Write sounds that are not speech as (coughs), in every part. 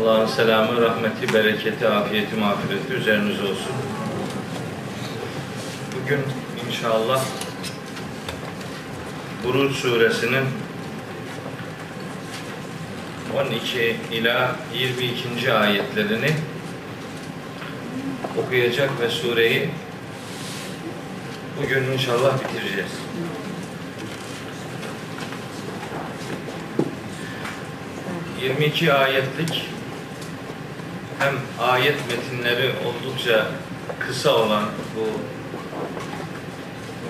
Allah'ın selamı, rahmeti, bereketi, afiyeti, mağfireti üzerinize olsun. Bugün inşallah Buruç suresinin 12 ila 22. ayetlerini okuyacak ve sureyi bugün inşallah bitireceğiz. ...22 ayetlik... ...hem ayet metinleri oldukça kısa olan bu...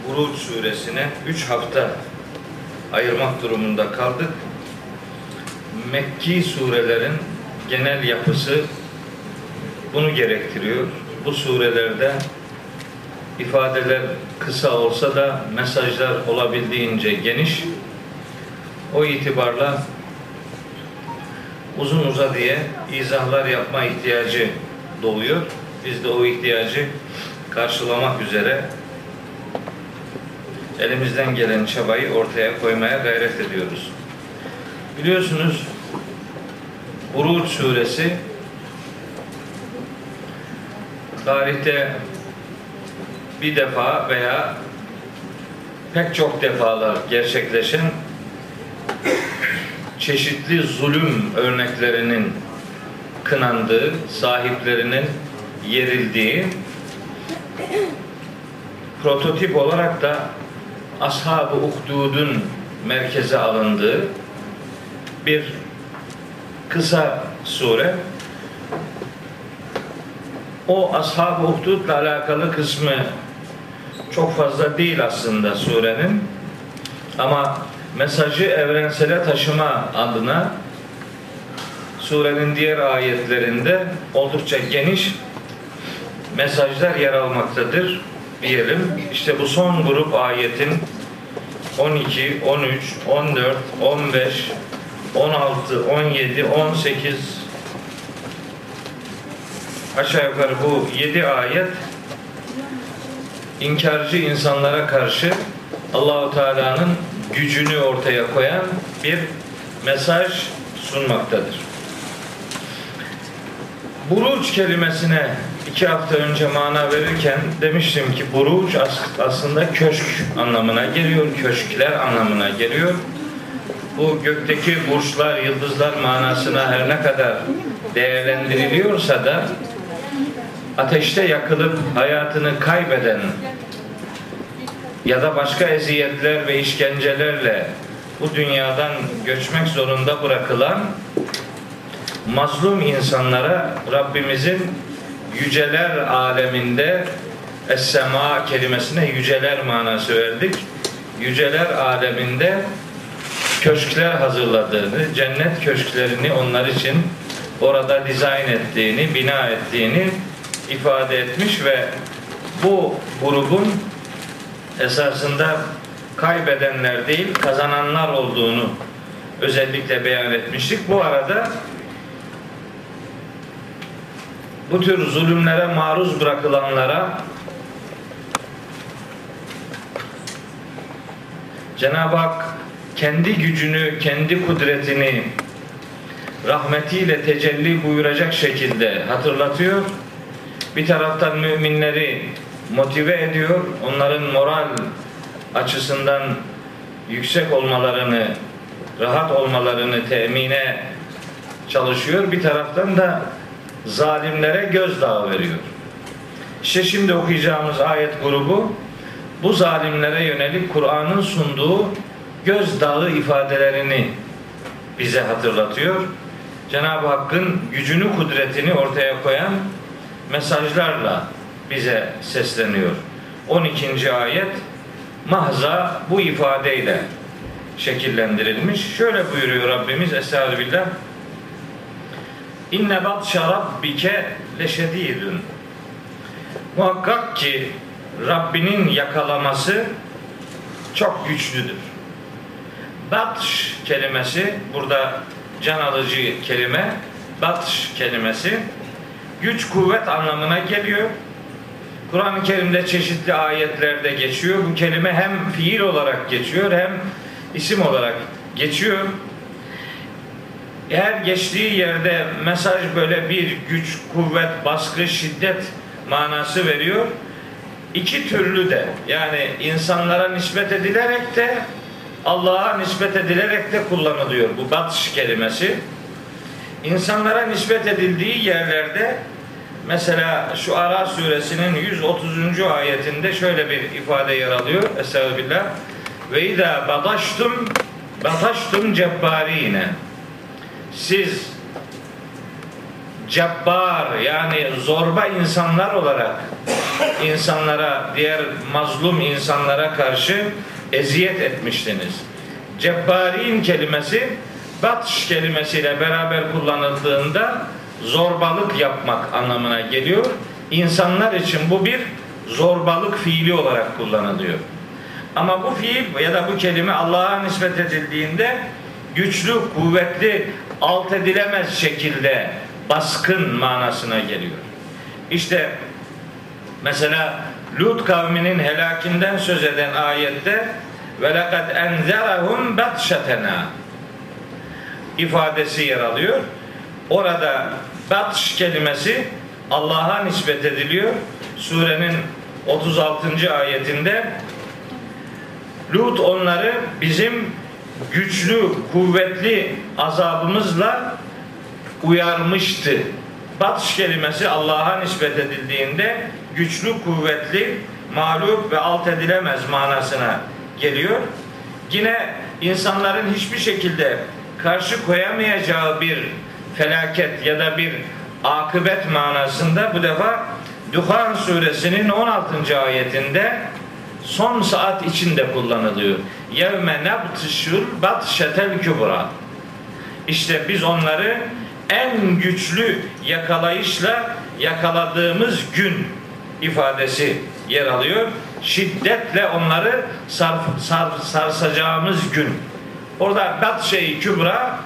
...Buruç suresine 3 hafta... ...ayırmak durumunda kaldık. Mekki surelerin genel yapısı... ...bunu gerektiriyor. Bu surelerde... ...ifadeler kısa olsa da... ...mesajlar olabildiğince geniş... ...o itibarla uzun uza diye izahlar yapma ihtiyacı doğuyor. Biz de o ihtiyacı karşılamak üzere elimizden gelen çabayı ortaya koymaya gayret ediyoruz. Biliyorsunuz Buruç suresi tarihte bir defa veya pek çok defalar gerçekleşen çeşitli zulüm örneklerinin kınandığı, sahiplerinin yerildiği, prototip olarak da Ashab-ı Uhdud'un merkeze alındığı bir kısa sure. O Ashab-ı Uhdud'la alakalı kısmı çok fazla değil aslında surenin. Ama mesajı evrensele taşıma adına surenin diğer ayetlerinde oldukça geniş mesajlar yer almaktadır diyelim. İşte bu son grup ayetin 12, 13, 14, 15, 16, 17, 18 aşağı yukarı bu 7 ayet inkarcı insanlara karşı Allahu Teala'nın gücünü ortaya koyan bir mesaj sunmaktadır. Buruç kelimesine iki hafta önce mana verirken demiştim ki buruç aslında köşk anlamına geliyor, köşkler anlamına geliyor. Bu gökteki burçlar, yıldızlar manasına her ne kadar değerlendiriliyorsa da ateşte yakılıp hayatını kaybeden ya da başka eziyetler ve işkencelerle bu dünyadan göçmek zorunda bırakılan mazlum insanlara Rabbimizin yüceler aleminde Es-sema kelimesine yüceler manası verdik. Yüceler aleminde köşkler hazırladığını, cennet köşklerini onlar için orada dizayn ettiğini, bina ettiğini ifade etmiş ve bu grubun esasında kaybedenler değil kazananlar olduğunu özellikle beyan etmiştik. Bu arada bu tür zulümlere maruz bırakılanlara Cenab-ı Hak kendi gücünü, kendi kudretini rahmetiyle tecelli buyuracak şekilde hatırlatıyor. Bir taraftan müminleri motive ediyor. Onların moral açısından yüksek olmalarını, rahat olmalarını temine çalışıyor. Bir taraftan da zalimlere gözdağı veriyor. İşte şimdi okuyacağımız ayet grubu bu zalimlere yönelik Kur'an'ın sunduğu gözdağı ifadelerini bize hatırlatıyor. Cenab-ı Hakk'ın gücünü, kudretini ortaya koyan mesajlarla bize sesleniyor. 12. ayet mahza bu ifadeyle şekillendirilmiş. Şöyle buyuruyor Rabbimiz Estağfirullah. İnne batşa rabbike leşedidun. Muhakkak ki Rabbinin yakalaması çok güçlüdür. Batş kelimesi burada can alıcı kelime. Batş kelimesi güç kuvvet anlamına geliyor. Kur'an-ı Kerim'de çeşitli ayetlerde geçiyor. Bu kelime hem fiil olarak geçiyor hem isim olarak geçiyor. Eğer geçtiği yerde mesaj böyle bir güç, kuvvet, baskı, şiddet manası veriyor. İki türlü de yani insanlara nispet edilerek de Allah'a nispet edilerek de kullanılıyor bu batış kelimesi. İnsanlara nispet edildiği yerlerde mesela şu Ara suresinin 130. ayetinde şöyle bir ifade yer alıyor. Estağfirullah. Ve izâ badaştum bataştum cebbarine. Siz cebbar yani zorba insanlar olarak insanlara, diğer mazlum insanlara karşı eziyet etmiştiniz. Cebbarin kelimesi batş kelimesiyle beraber kullanıldığında zorbalık yapmak anlamına geliyor. İnsanlar için bu bir zorbalık fiili olarak kullanılıyor. Ama bu fiil ya da bu kelime Allah'a nispet edildiğinde güçlü, kuvvetli, alt edilemez şekilde baskın manasına geliyor. İşte mesela Lut kavminin helakinden söz eden ayette ve lekad enzerahum batşetena ifadesi yer alıyor. Orada batş kelimesi Allah'a nispet ediliyor. Surenin 36. ayetinde Lut onları bizim güçlü, kuvvetli azabımızla uyarmıştı. Batış kelimesi Allah'a nispet edildiğinde güçlü, kuvvetli, mağlup ve alt edilemez manasına geliyor. Yine insanların hiçbir şekilde karşı koyamayacağı bir felaket ya da bir akıbet manasında bu defa Duhan suresinin 16. ayetinde son saat içinde kullanılıyor. Yevme nebtişul batşetel kübra. İşte biz onları en güçlü yakalayışla yakaladığımız gün ifadesi yer alıyor. Şiddetle onları sar, sar, sarsacağımız gün. Orada batşe-i kübra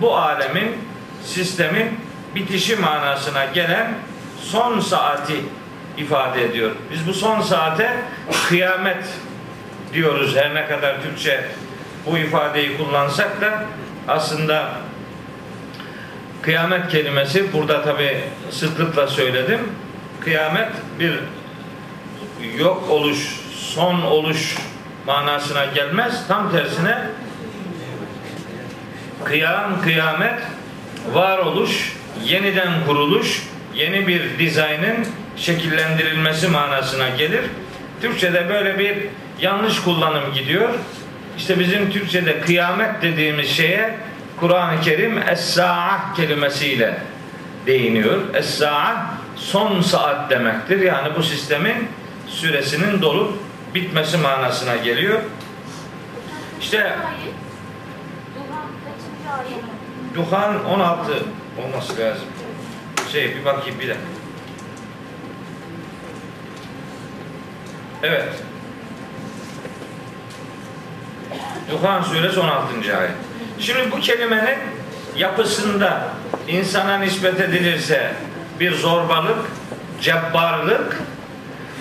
bu alemin, sistemin bitişi manasına gelen son saati ifade ediyor. Biz bu son saate kıyamet diyoruz her ne kadar Türkçe bu ifadeyi kullansak da aslında kıyamet kelimesi burada tabi sıklıkla söyledim. Kıyamet bir yok oluş, son oluş manasına gelmez. Tam tersine kıyam, kıyamet, varoluş, yeniden kuruluş, yeni bir dizaynın şekillendirilmesi manasına gelir. Türkçe'de böyle bir yanlış kullanım gidiyor. İşte bizim Türkçe'de kıyamet dediğimiz şeye Kur'an-ı Kerim Es-Sa'ah kelimesiyle değiniyor. Es-Sa'ah son saat demektir. Yani bu sistemin süresinin dolup bitmesi manasına geliyor. İşte Duhan 16 olması lazım. Şey bir bakayım bir dakika. Evet. Duhan suresi 16. ayet. Şimdi bu kelimenin yapısında insana nispet edilirse bir zorbalık, cebbarlık,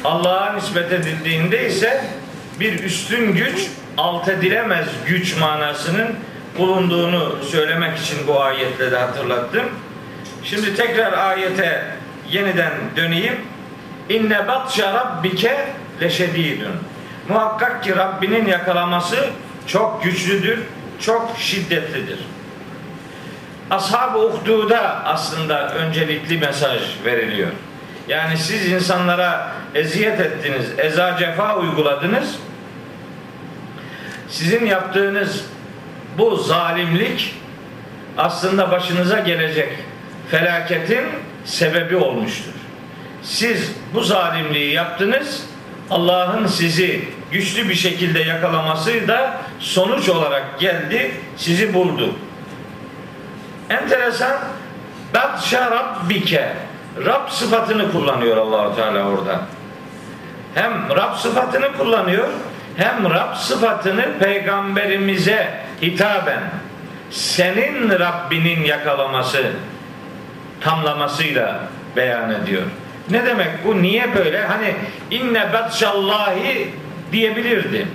Allah'a nispet edildiğinde ise bir üstün güç, alt edilemez güç manasının bulunduğunu söylemek için bu ayetle de hatırlattım. Şimdi tekrar ayete yeniden döneyim. İnne batşa rabbike leşedidun. Muhakkak ki Rabbinin yakalaması çok güçlüdür, çok şiddetlidir. Ashab-ı Uhdu'da aslında öncelikli mesaj veriliyor. Yani siz insanlara eziyet ettiniz, eza cefa uyguladınız. Sizin yaptığınız bu zalimlik aslında başınıza gelecek felaketin sebebi olmuştur. Siz bu zalimliği yaptınız. Allah'ın sizi güçlü bir şekilde yakalaması da sonuç olarak geldi, sizi buldu. Enteresan Batsha Rabbike Rab sıfatını kullanıyor Allahu Teala orada. Hem Rab sıfatını kullanıyor hem Rab sıfatını peygamberimize hitaben senin Rabbinin yakalaması tamlamasıyla beyan ediyor. Ne demek bu? Niye böyle? Hani inne batşallahi diyebilirdi.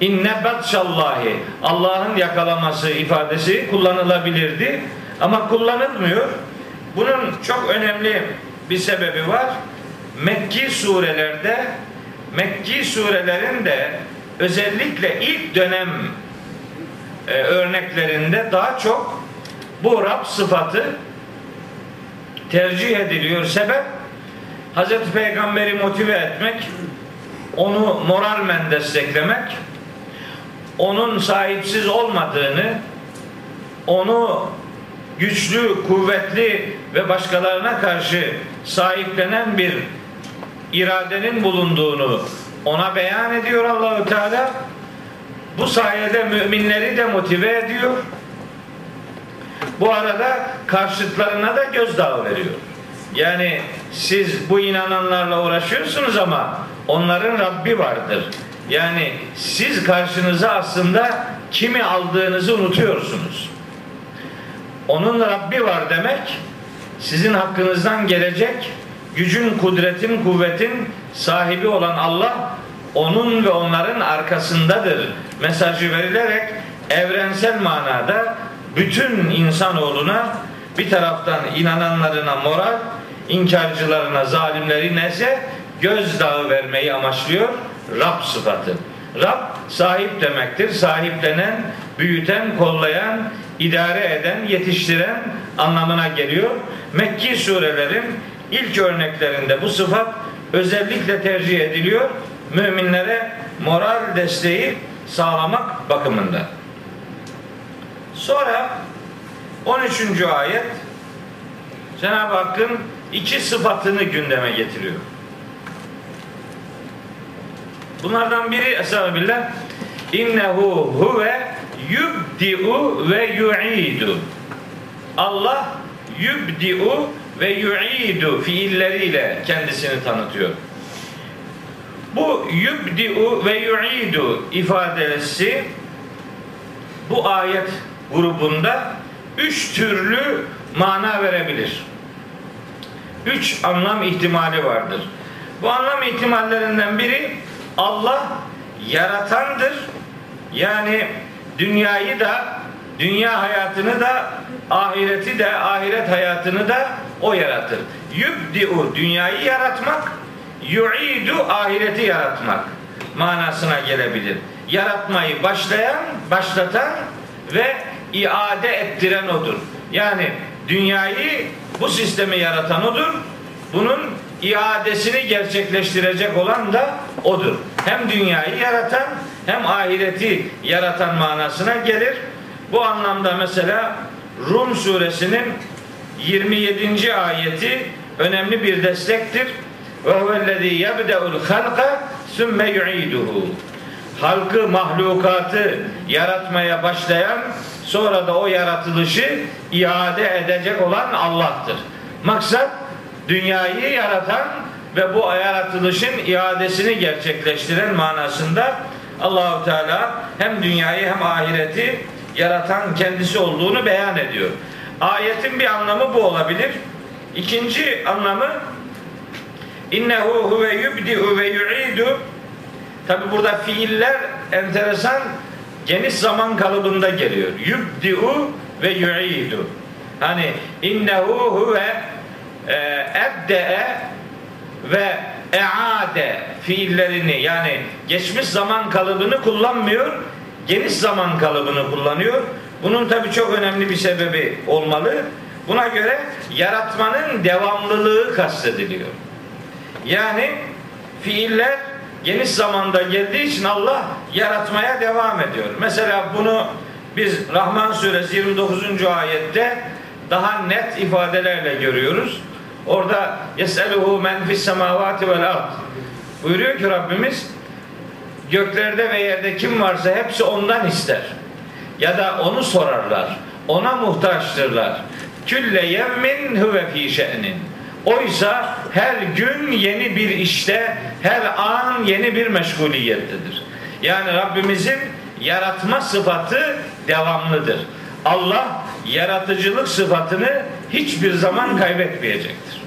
inne batşallahi Allah'ın yakalaması ifadesi kullanılabilirdi ama kullanılmıyor. Bunun çok önemli bir sebebi var. Mekki surelerde Mekki surelerin de özellikle ilk dönem e, örneklerinde daha çok bu Rab sıfatı tercih ediliyor. Sebep Hazreti Peygamber'i motive etmek, onu moralmen desteklemek, onun sahipsiz olmadığını, onu güçlü, kuvvetli ve başkalarına karşı sahiplenen bir iradenin bulunduğunu ona beyan ediyor Allahü Teala. Bu sayede müminleri de motive ediyor. Bu arada karşıtlarına da gözdağı veriyor. Yani siz bu inananlarla uğraşıyorsunuz ama onların Rabbi vardır. Yani siz karşınıza aslında kimi aldığınızı unutuyorsunuz. Onun Rabbi var demek sizin hakkınızdan gelecek gücün, kudretin, kuvvetin sahibi olan Allah onun ve onların arkasındadır mesajı verilerek evrensel manada bütün insanoğluna bir taraftan inananlarına moral, inkarcılarına, zalimlerine ise gözdağı vermeyi amaçlıyor Rab sıfatı. Rab sahip demektir. Sahiplenen, büyüten, kollayan, idare eden, yetiştiren anlamına geliyor. Mekki surelerin ilk örneklerinde bu sıfat özellikle tercih ediliyor. Müminlere moral desteği sağlamak bakımında. Sonra 13. ayet Cenab-ı Hakk'ın iki sıfatını gündeme getiriyor. Bunlardan biri Estağfirullah innehu huve yubdi'u ve yu'idu. Allah yubdi'u ve yu'idu fiilleriyle kendisini tanıtıyor. Bu yubdi'u ve yu'idu ifadesi bu ayet grubunda üç türlü mana verebilir. Üç anlam ihtimali vardır. Bu anlam ihtimallerinden biri Allah yaratandır. Yani dünyayı da, dünya hayatını da, ahireti de, ahiret hayatını da o yaratır. Yübdi'u dünyayı yaratmak, yu'idu ahireti yaratmak manasına gelebilir. Yaratmayı başlayan, başlatan ve iade ettiren odur. Yani dünyayı bu sistemi yaratan odur. Bunun iadesini gerçekleştirecek olan da odur. Hem dünyayı yaratan hem ahireti yaratan manasına gelir. Bu anlamda mesela Rum suresinin 27. ayeti önemli bir destektir. Ve huvellezî yebde'ul halqa sümme yu'iduhu. Halkı, mahlukatı yaratmaya başlayan sonra da o yaratılışı iade edecek olan Allah'tır. Maksat dünyayı yaratan ve bu yaratılışın iadesini gerçekleştiren manasında Allahu Teala hem dünyayı hem ahireti yaratan kendisi olduğunu beyan ediyor. Ayetin bir anlamı bu olabilir. İkinci anlamı innehu huve yubdi'u ve yu'idu Tabi burada fiiller enteresan geniş zaman kalıbında geliyor. Yubdi'u ve yu'idu. Hani innehu huve e, ebde'e ve eade fiillerini yani geçmiş zaman kalıbını kullanmıyor, geniş zaman kalıbını kullanıyor. Bunun tabi çok önemli bir sebebi olmalı. Buna göre yaratmanın devamlılığı kastediliyor. Yani fiiller geniş zamanda geldiği için Allah yaratmaya devam ediyor. Mesela bunu biz Rahman suresi 29. ayette daha net ifadelerle görüyoruz. Orada yeseluhu men fis semavati vel ard. Buyuruyor ki Rabbimiz göklerde ve yerde kim varsa hepsi ondan ister. Ya da onu sorarlar. Ona muhtaçtırlar. Külle yevmin huve fi şe'nin. Oysa her gün yeni bir işte, her an yeni bir meşguliyettedir. Yani Rabbimizin yaratma sıfatı devamlıdır. Allah yaratıcılık sıfatını hiçbir zaman kaybetmeyecektir.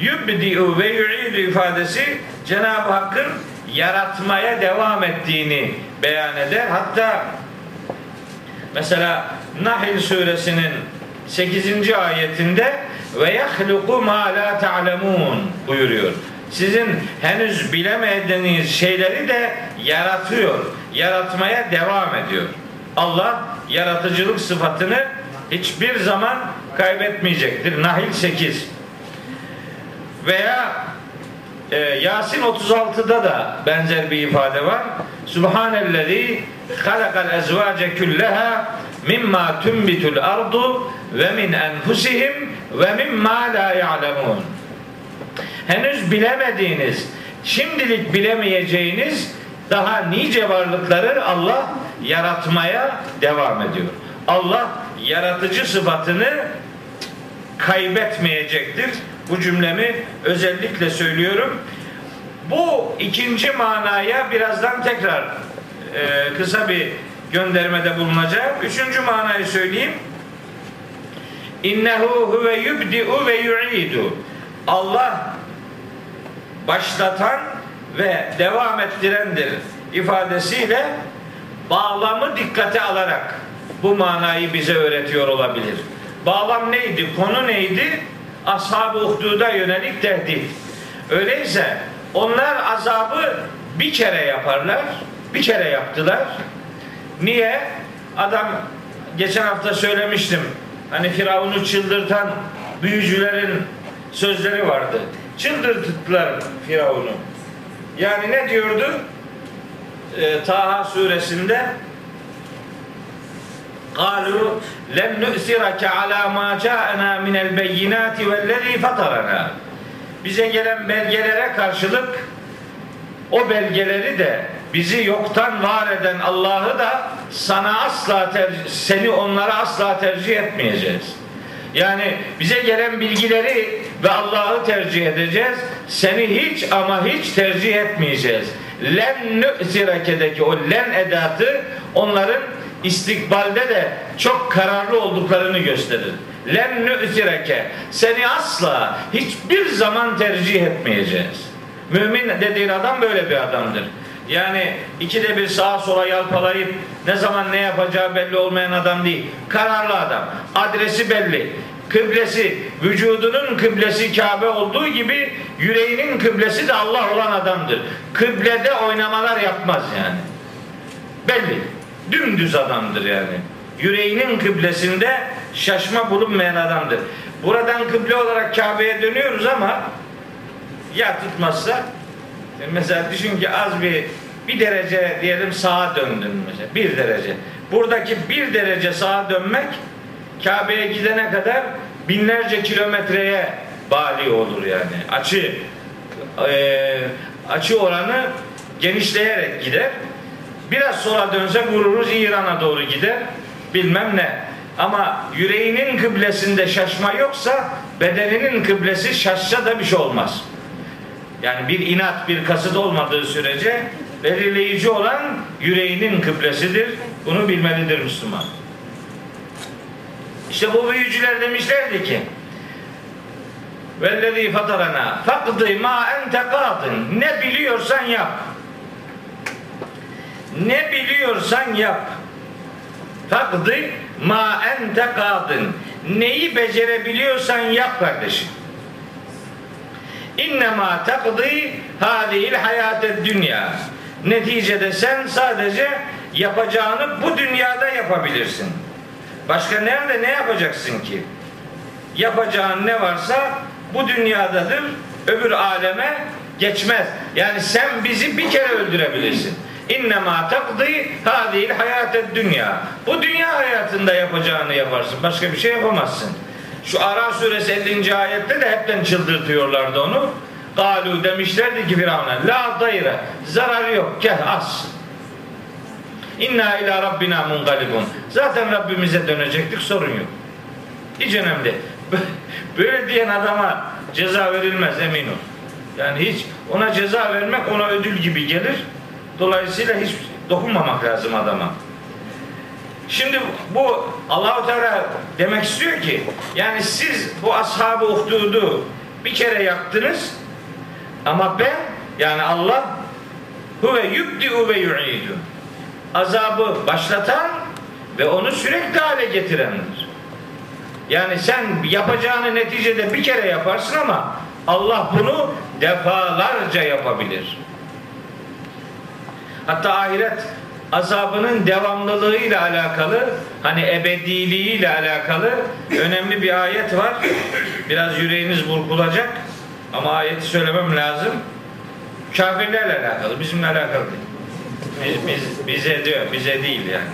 Yübdi'u ve yu'idu ifadesi Cenab-ı Hakk'ın yaratmaya devam ettiğini beyan eder. Hatta mesela Nahl suresinin 8. ayetinde ve yahluku ma la ta'lemun buyuruyor. Sizin henüz bilemediğiniz şeyleri de yaratıyor. Yaratmaya devam ediyor. Allah yaratıcılık sıfatını hiçbir zaman kaybetmeyecektir. Nahil 8. Veya e, Yasin 36'da da benzer bir ifade var. Subhanellezi halakal ezvace külleha mimma tunbitul ardu ve min enfusihim ve mimma la ya'lemun. Henüz bilemediğiniz, şimdilik bilemeyeceğiniz daha nice varlıkları Allah yaratmaya devam ediyor. Allah yaratıcı sıfatını kaybetmeyecektir. Bu cümlemi özellikle söylüyorum. Bu ikinci manaya birazdan tekrar e, kısa bir göndermede bulunacağım. Üçüncü manayı söyleyeyim. İnnehu huve yubdi'u ve yu'idu. Allah başlatan ve devam ettirendir ifadesiyle bağlamı dikkate alarak bu manayı bize öğretiyor olabilir. Bağlam neydi? Konu neydi? Ashab-ı Uhduda yönelik tehdit. Öyleyse onlar azabı bir kere yaparlar. Bir kere yaptılar. Niye? Adam geçen hafta söylemiştim. Hani Firavun'u çıldırtan büyücülerin sözleri vardı. Çıldırttılar Firavun'u. Yani ne diyordu? Ee, Taha suresinde قالوا لن نؤثرك على ما جاءنا من البينات والذي فطرنا bize gelen belgelere karşılık o belgeleri de bizi yoktan var eden Allah'ı da sana asla tercih, seni onlara asla tercih etmeyeceğiz. Yani bize gelen bilgileri ve Allah'ı tercih edeceğiz. Seni hiç ama hiç tercih etmeyeceğiz. Len nü'sirekedeki o len edatı onların istikbalde de çok kararlı olduklarını gösterir. Len nü'sireke seni asla hiçbir zaman tercih etmeyeceğiz. Mümin dediğin adam böyle bir adamdır. Yani ikide bir sağa sola yalpalayıp ne zaman ne yapacağı belli olmayan adam değil. Kararlı adam. Adresi belli. Kıblesi, vücudunun kıblesi Kabe olduğu gibi yüreğinin kıblesi de Allah olan adamdır. Kıblede oynamalar yapmaz yani. Belli. Dümdüz adamdır yani. Yüreğinin kıblesinde şaşma bulunmayan adamdır. Buradan kıble olarak Kabe'ye dönüyoruz ama ya tutmazsa mesela düşün ki az bir bir derece diyelim sağa döndün mesela bir derece. Buradaki bir derece sağa dönmek Kabe'ye gidene kadar binlerce kilometreye bali olur yani. Açı e, açı oranı genişleyerek gider. Biraz sola dönse vururuz İran'a doğru gider. Bilmem ne. Ama yüreğinin kıblesinde şaşma yoksa bedeninin kıblesi şaşsa da bir şey olmaz. Yani bir inat, bir kasıt olmadığı sürece belirleyici olan yüreğinin kıblesidir. Bunu bilmelidir Müslüman. İşte bu büyücüler demişlerdi ki Vellezî fatarana fakdı ma ente ne biliyorsan yap. Ne biliyorsan yap. Fakdı ma ente kadın. Neyi becerebiliyorsan yap kardeşim. İnnemâ takdı hâzihil hayâted dünya. Neticede sen sadece yapacağını bu dünyada yapabilirsin. Başka nerede ne yapacaksın ki? Yapacağın ne varsa bu dünyadadır. Öbür aleme geçmez. Yani sen bizi bir kere öldürebilirsin. İnnemâ takdı hâzihil hayâted dünya. Bu dünya hayatında yapacağını yaparsın. Başka bir şey yapamazsın. Şu Ara suresi 50. ayette de hepten çıldırtıyorlardı onu. Galu demişlerdi ki Firavun'a la dayre zararı yok gel as. İnna ila rabbina mungalibun. Zaten Rabbimize dönecektik sorun yok. Hiç önemli. (laughs) Böyle diyen adama ceza verilmez emin ol. Yani hiç ona ceza vermek ona ödül gibi gelir. Dolayısıyla hiç dokunmamak lazım adama. Şimdi bu Allahu Teala demek istiyor ki yani siz bu ashabı uhdudu bir kere yaktınız ama ben yani Allah huve yubdi'u ve yu'idu. Azabı başlatan ve onu sürekli hale getirendir. Yani sen yapacağını neticede bir kere yaparsın ama Allah bunu defalarca yapabilir. Hatta ahiret azabının devamlılığıyla alakalı hani ebediliğiyle alakalı önemli bir ayet var. Biraz yüreğiniz burkulacak ama ayeti söylemem lazım. Kafirlerle alakalı, bizimle alakalı değil. Biz, biz, bize diyor, bize değil yani.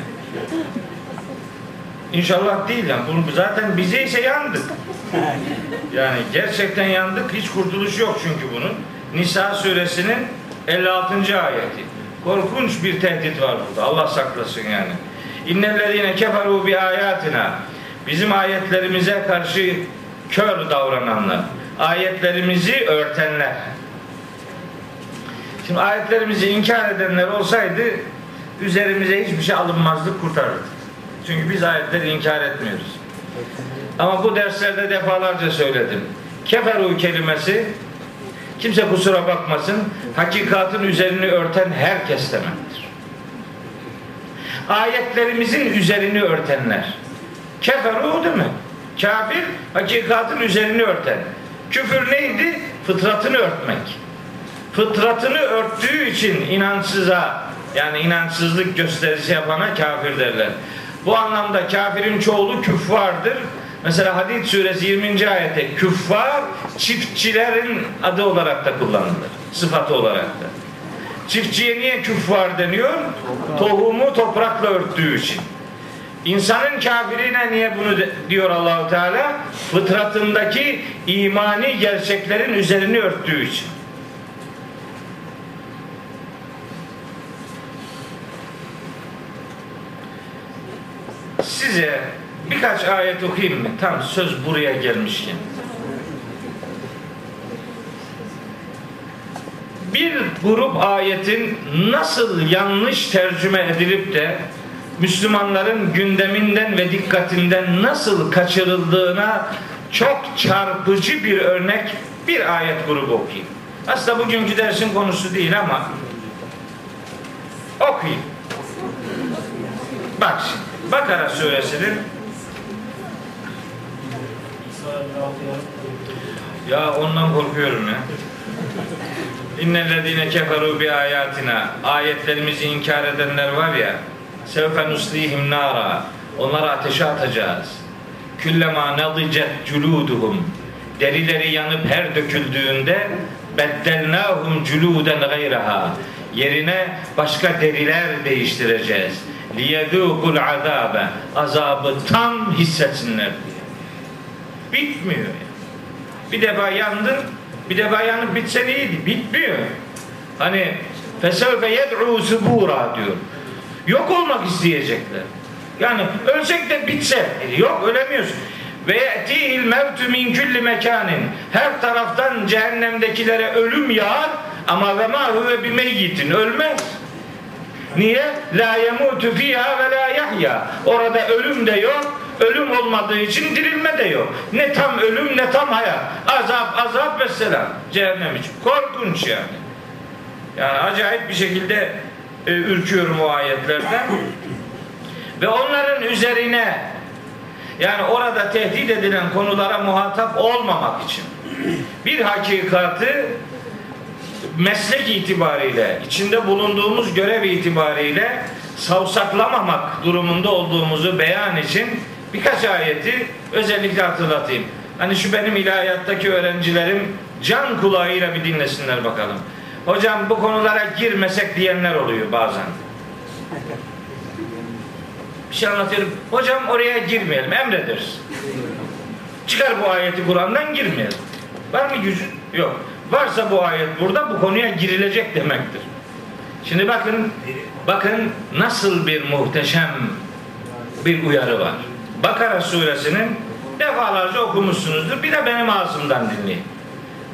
İnşallah değil yani. Bunu zaten bize ise yandık. Yani gerçekten yandık. Hiç kurtuluş yok çünkü bunun. Nisa suresinin 56. ayeti. Korkunç bir tehdit var burada. Allah saklasın yani. İnnellezine keferu bi ayatina. Bizim ayetlerimize karşı kör davrananlar. Ayetlerimizi örtenler. Şimdi ayetlerimizi inkar edenler olsaydı üzerimize hiçbir şey alınmazlık kurtarırdı. Çünkü biz ayetleri inkar etmiyoruz. Ama bu derslerde defalarca söyledim. Keferu kelimesi kimse kusura bakmasın hakikatin üzerini örten herkes demektir. Ayetlerimizin üzerini örtenler. Keferu değil mi? Kafir hakikatin üzerini örten. Küfür neydi? Fıtratını örtmek. Fıtratını örttüğü için inançsıza yani inançsızlık gösterisi yapana kafir derler. Bu anlamda kafirin çoğulu küffardır. Mesela Hadid suresi 20. ayette küffar çiftçilerin adı olarak da kullanılır. Sıfatı olarak da. Çiftçiye niye küffar deniyor? Tohumu toprakla örttüğü için. İnsanın kafirine niye bunu diyor Allahu Teala? Fıtratındaki imani gerçeklerin üzerini örttüğü için. Size birkaç ayet okuyayım mı? Tam söz buraya gelmişken. Bir grup ayetin nasıl yanlış tercüme edilip de Müslümanların gündeminden ve dikkatinden nasıl kaçırıldığına çok çarpıcı bir örnek bir ayet grubu okuyayım. Aslında bugünkü dersin konusu değil ama okuyayım. Bak şimdi. Bakara suresinin ya ondan korkuyorum ya. İnnellezine keferu bi ayatina ayetlerimizi inkar edenler var ya sevfe nuslihim nara onları ateşe atacağız. Küllema nadicet culuduhum derileri yanıp her döküldüğünde beddelnahum culuden gayraha yerine başka deriler değiştireceğiz liyedûkul azabe azabı tam hissetsinler diye. Bitmiyor. Bir defa yandın, bir defa yanıp bitsen iyiydi. Bitmiyor. Hani fesevfe yed'u subura diyor. Yok olmak isteyecekler. Yani ölsek de bitse. Yok ölemiyorsun. Ve ye'tihil mevtü min külli mekanin. Her taraftan cehennemdekilere ölüm yağar ama ve ma huve bimeyyitin. Ölmez. Niye? La yemutu fiha ve la yahya. Orada ölüm de yok. Ölüm olmadığı için dirilme de yok. Ne tam ölüm ne tam hayat. Azap azap ve selam. Cehennem için. Korkunç yani. Yani acayip bir şekilde e, ürküyorum o ayetlerden. ve onların üzerine yani orada tehdit edilen konulara muhatap olmamak için bir hakikati meslek itibariyle, içinde bulunduğumuz görev itibariyle savsaklamamak durumunda olduğumuzu beyan için birkaç ayeti özellikle hatırlatayım. Hani şu benim ilahiyattaki öğrencilerim can kulağıyla bir dinlesinler bakalım. Hocam bu konulara girmesek diyenler oluyor bazen. Bir şey anlatıyorum. Hocam oraya girmeyelim, emrederiz. Çıkar bu ayeti Kur'an'dan girmeyelim. Var mı gücü? Yok. Varsa bu ayet burada bu konuya girilecek demektir. Şimdi bakın bakın nasıl bir muhteşem bir uyarı var. Bakara suresinin defalarca okumuşsunuzdur. Bir de benim ağzımdan dinleyin.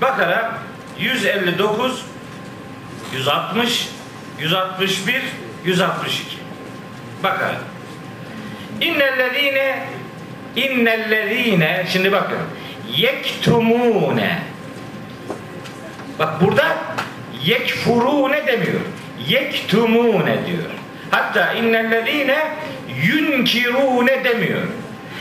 Bakara 159 160 161 162 Bakara İnnellezine innellezine şimdi bakın yektumune Bak burada yekfuru ne demiyor. yektumune diyor. Hatta innellezine yunkirune demiyor.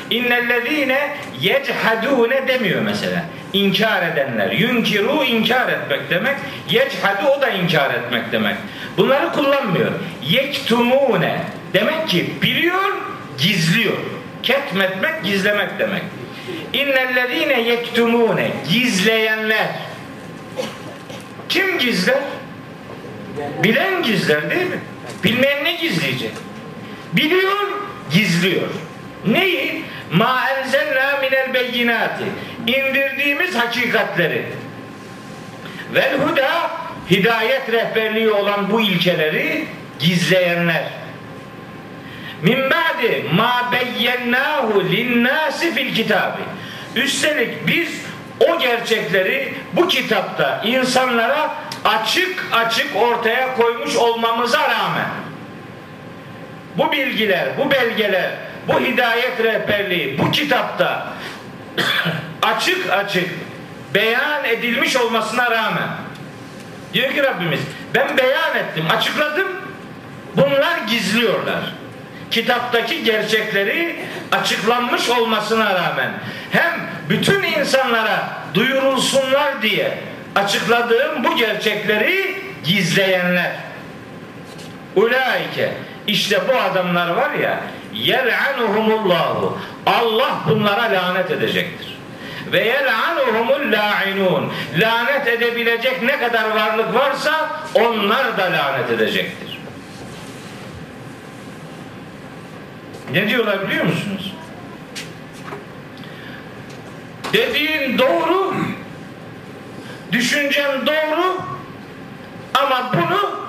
İnnellezine yechadune demiyor mesela. İnkar edenler. Yunkiru inkar etmek demek. Yechadu o da inkar etmek demek. Bunları kullanmıyor. Yektumune demek ki biliyor, gizliyor. Ketmetmek, gizlemek demek. İnnellezine yektumune gizleyenler. Kim gizler? Bilen gizler değil mi? Bilmeyen ne gizleyecek? Biliyor, gizliyor. Neyi? Ma enzelna minel beyinati. İndirdiğimiz hakikatleri. Vel huda hidayet rehberliği olan bu ilkeleri gizleyenler. Min ba'di ma beyyennahu linnâsi fil kitabı. Üstelik biz o gerçekleri bu kitapta insanlara açık açık ortaya koymuş olmamıza rağmen bu bilgiler, bu belgeler, bu hidayet rehberliği bu kitapta (coughs) açık açık beyan edilmiş olmasına rağmen diyor ki Rabbimiz ben beyan ettim, açıkladım bunlar gizliyorlar. Kitaptaki gerçekleri açıklanmış olmasına rağmen hem bütün insanlara duyurulsunlar diye açıkladığım bu gerçekleri gizleyenler. Ulaike işte bu adamlar var ya yel'anuhumullahu Allah bunlara lanet edecektir. Ve yel'anuhumul la'inun lanet edebilecek ne kadar varlık varsa onlar da lanet edecektir. Ne diyorlar biliyor musunuz? Dediğin doğru, düşüncen doğru ama bunu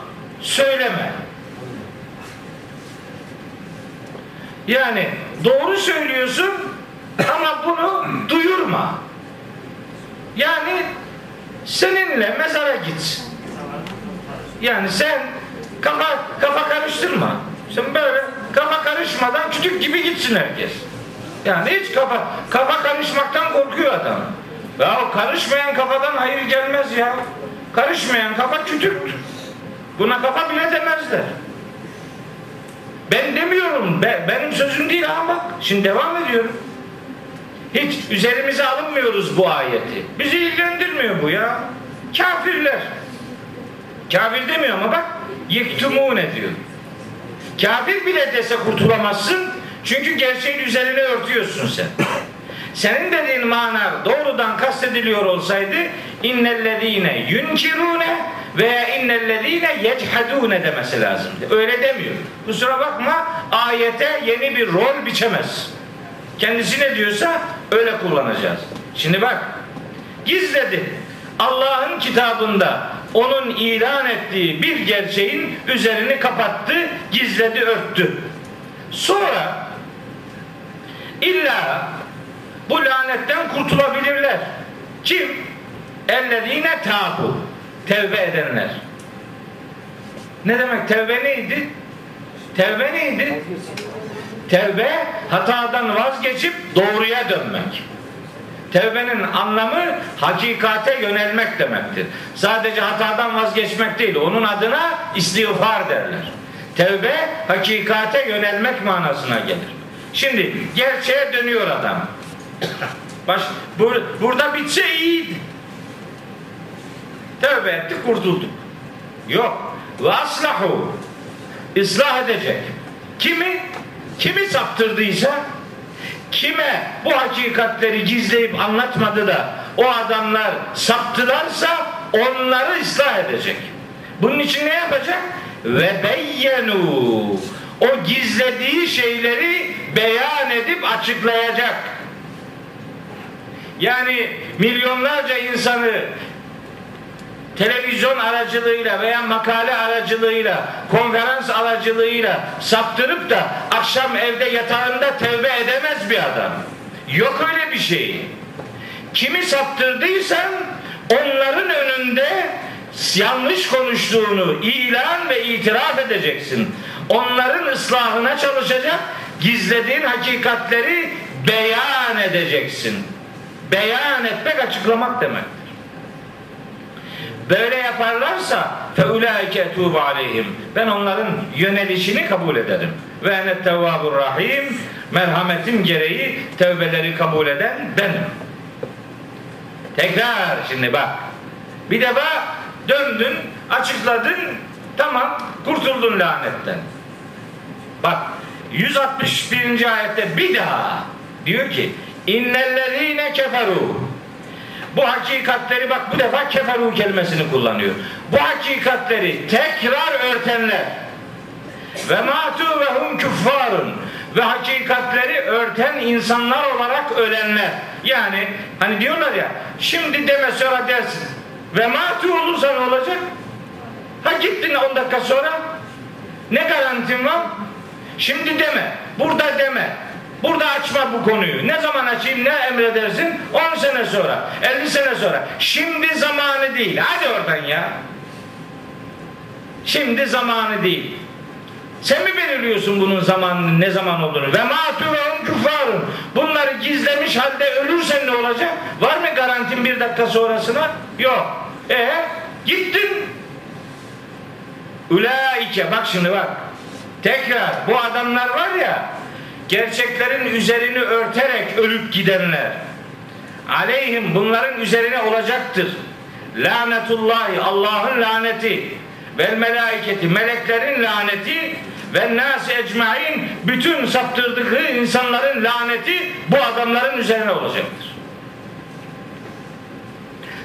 söyleme. Yani doğru söylüyorsun ama bunu duyurma. Yani seninle mezara gitsin. Yani sen kafa kafa karıştırma. Sen böyle kafa karışmadan kütük gibi gitsin herkes. Yani hiç kafa kafa karışmaktan korkuyor adam. Ya karışmayan kafadan hayır gelmez ya. Karışmayan kafa kütüktür. Buna kafa bile demezler. Ben demiyorum. Be, benim sözüm değil ama bak. Şimdi devam ediyorum. Hiç üzerimize alınmıyoruz bu ayeti. Bizi ilgilendirmiyor bu ya. Kafirler. Kafir demiyor ama bak yektumune diyor. Kafir bile dese kurtulamazsın. Çünkü gerçeğin üzerine örtüyorsun sen. Senin dediğin mana doğrudan kastediliyor olsaydı innellezine yunkirune veya innellezine yechadune demesi lazımdı. Öyle demiyor. Kusura bakma ayete yeni bir rol biçemez. Kendisi ne diyorsa öyle kullanacağız. Şimdi bak gizledi. Allah'ın kitabında onun ilan ettiği bir gerçeğin üzerini kapattı, gizledi, örttü. Sonra illa bu lanetten kurtulabilirler. Kim? Ellezine tabu. Tevbe edenler. Ne demek tevbe neydi? Tevbe neydi? Tevbe hatadan vazgeçip doğruya dönmek. Tevbenin anlamı hakikate yönelmek demektir. Sadece hatadan vazgeçmek değil. Onun adına istiğfar derler. Tevbe hakikate yönelmek manasına gelir. Şimdi gerçeğe dönüyor adam. Baş, bur, burada bitse iyiydi. Tövbe ettik kurtulduk. Yok. Ve aslahu. ıslah edecek. Kimi? Kimi saptırdıysa kime bu hakikatleri gizleyip anlatmadı da o adamlar saptılarsa onları ıslah edecek. Bunun için ne yapacak? Ve beyyenu o gizlediği şeyleri beyan edip açıklayacak. Yani milyonlarca insanı televizyon aracılığıyla veya makale aracılığıyla, konferans aracılığıyla saptırıp da akşam evde yatağında tevbe edemez bir adam. Yok öyle bir şey. Kimi saptırdıysan onların önünde yanlış konuştuğunu ilan ve itiraf edeceksin. Onların ıslahına çalışacak, gizlediğin hakikatleri beyan edeceksin. Beyan etmek açıklamak demektir. böyle yaparlarsa feulaike etubu aleyhim. Ben onların yönelişini kabul ederim. Ve ene tevvabur rahim. Merhametim gereği tevbeleri kabul eden benim. Tekrar şimdi bak. Bir de bak döndün, açıkladın, tamam kurtuldun lanetten. Bak 161. ayette bir daha diyor ki innellezine keferu bu hakikatleri bak bu defa keferu kelimesini kullanıyor. Bu hakikatleri tekrar örtenler ve matu ve hum küffarun ve hakikatleri örten insanlar olarak ölenler. Yani hani diyorlar ya şimdi deme sonra dersin. Ve matu olursa ne olacak? Ha gittin 10 dakika sonra ne garantin var? Şimdi deme. Burada deme. Burada açma bu konuyu. Ne zaman açayım ne emredersin? 10 sene sonra, 50 sene sonra. Şimdi zamanı değil. Hadi oradan ya. Şimdi zamanı değil. Sen mi belirliyorsun bunun zamanını, ne zaman olduğunu? Ve mâtûrehum küffârun. Bunları gizlemiş halde ölürsen ne olacak? Var mı garantin bir dakika sonrasına? Yok. E gittin. Ulaike bak şimdi bak. Tekrar bu adamlar var ya gerçeklerin üzerini örterek ölüp gidenler. Aleyhim bunların üzerine olacaktır. Lanetullahi Allah'ın laneti vel melaiketi meleklerin laneti ve nasi ecmain bütün saptırdığı insanların laneti bu adamların üzerine olacaktır.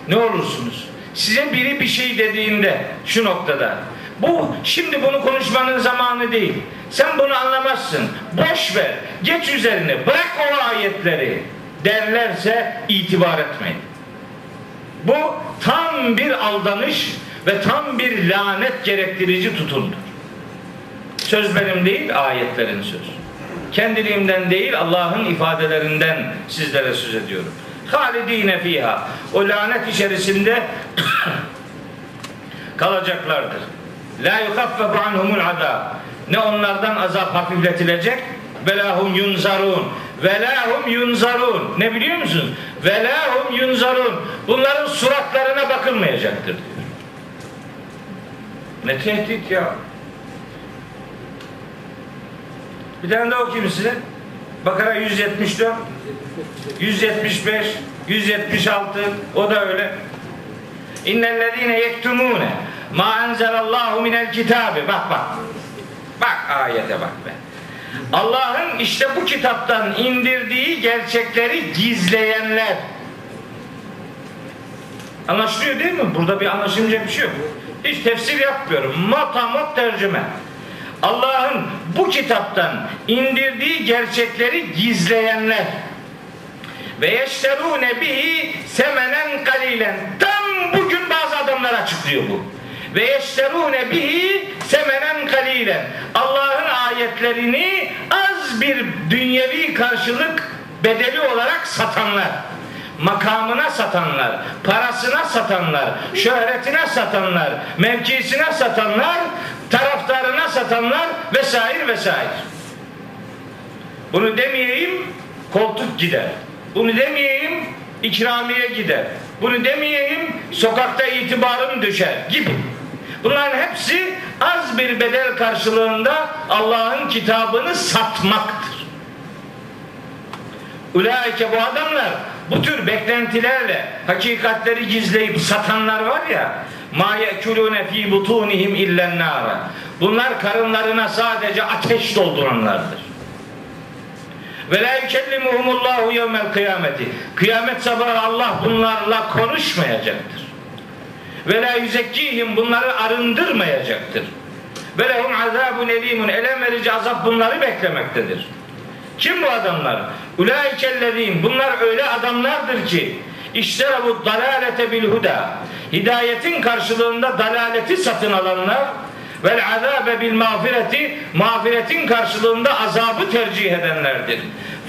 Ne olursunuz? Size biri bir şey dediğinde şu noktada bu şimdi bunu konuşmanın zamanı değil. Sen bunu anlamazsın. Boş ver. Geç üzerine. Bırak o ayetleri derlerse itibar etmeyin. Bu tam bir aldanış ve tam bir lanet gerektirici tutumdur. Söz benim değil, ayetlerin sözü. Kendiliğimden değil, Allah'ın ifadelerinden sizlere söz ediyorum. Halidine fiha. O lanet içerisinde (coughs) kalacaklardır. La yukaffefu anhumul azab. Ne onlardan azap hafifletilecek ve lahum yunzarun. Ve lahum yunzarun. Ne biliyor musunuz? Ve lahum yunzarun. Bunların suratlarına bakılmayacaktır diyor. Ne tehdit ya. Bir tane daha okuyayım size. Bakara 174, 175, 176 o da öyle. İnnellezine yektumune ma enzelallahu minel kitabi. Bak bak. Bak ayete bak be. Allah'ın işte bu kitaptan indirdiği gerçekleri gizleyenler. Anlaşılıyor değil mi? Burada bir anlaşılacak bir şey yok. Hiç tefsir yapmıyorum. Matamot tercüme. Allah'ın bu kitaptan indirdiği gerçekleri gizleyenler ve yeşterune bihi semenen kalilen tam bugün bazı adamlar açıklıyor bu ve yeşterune bihi semenen kalilen Allah'ın ayetlerini az bir dünyevi karşılık bedeli olarak satanlar makamına satanlar, parasına satanlar, şöhretine satanlar, mevkisine satanlar, taraftarına satanlar vesaire vesaire. Bunu demeyeyim koltuk gider. Bunu demeyeyim ikramiye gider. Bunu demeyeyim sokakta itibarım düşer gibi. Bunların hepsi az bir bedel karşılığında Allah'ın kitabını satmaktır. Ulaike bu adamlar bu tür beklentilerle hakikatleri gizleyip satanlar var ya ma yekulune fi butunihim illen nara. Bunlar karınlarına sadece ateş dolduranlardır. Ve la yukellimuhumullahu yevmel kıyameti. Kıyamet sabahı Allah bunlarla konuşmayacaktır. Ve la yüzekkihim bunları arındırmayacaktır. Ve lehum azabun elimun elem verici azap bunları beklemektedir. Kim bu adamlar? Ulaikellezin. Bunlar öyle adamlardır ki işte bu dalalete bil huda. Hidayetin karşılığında dalaleti satın alanlar vel azabe bil mağfireti mağfiretin karşılığında azabı tercih edenlerdir.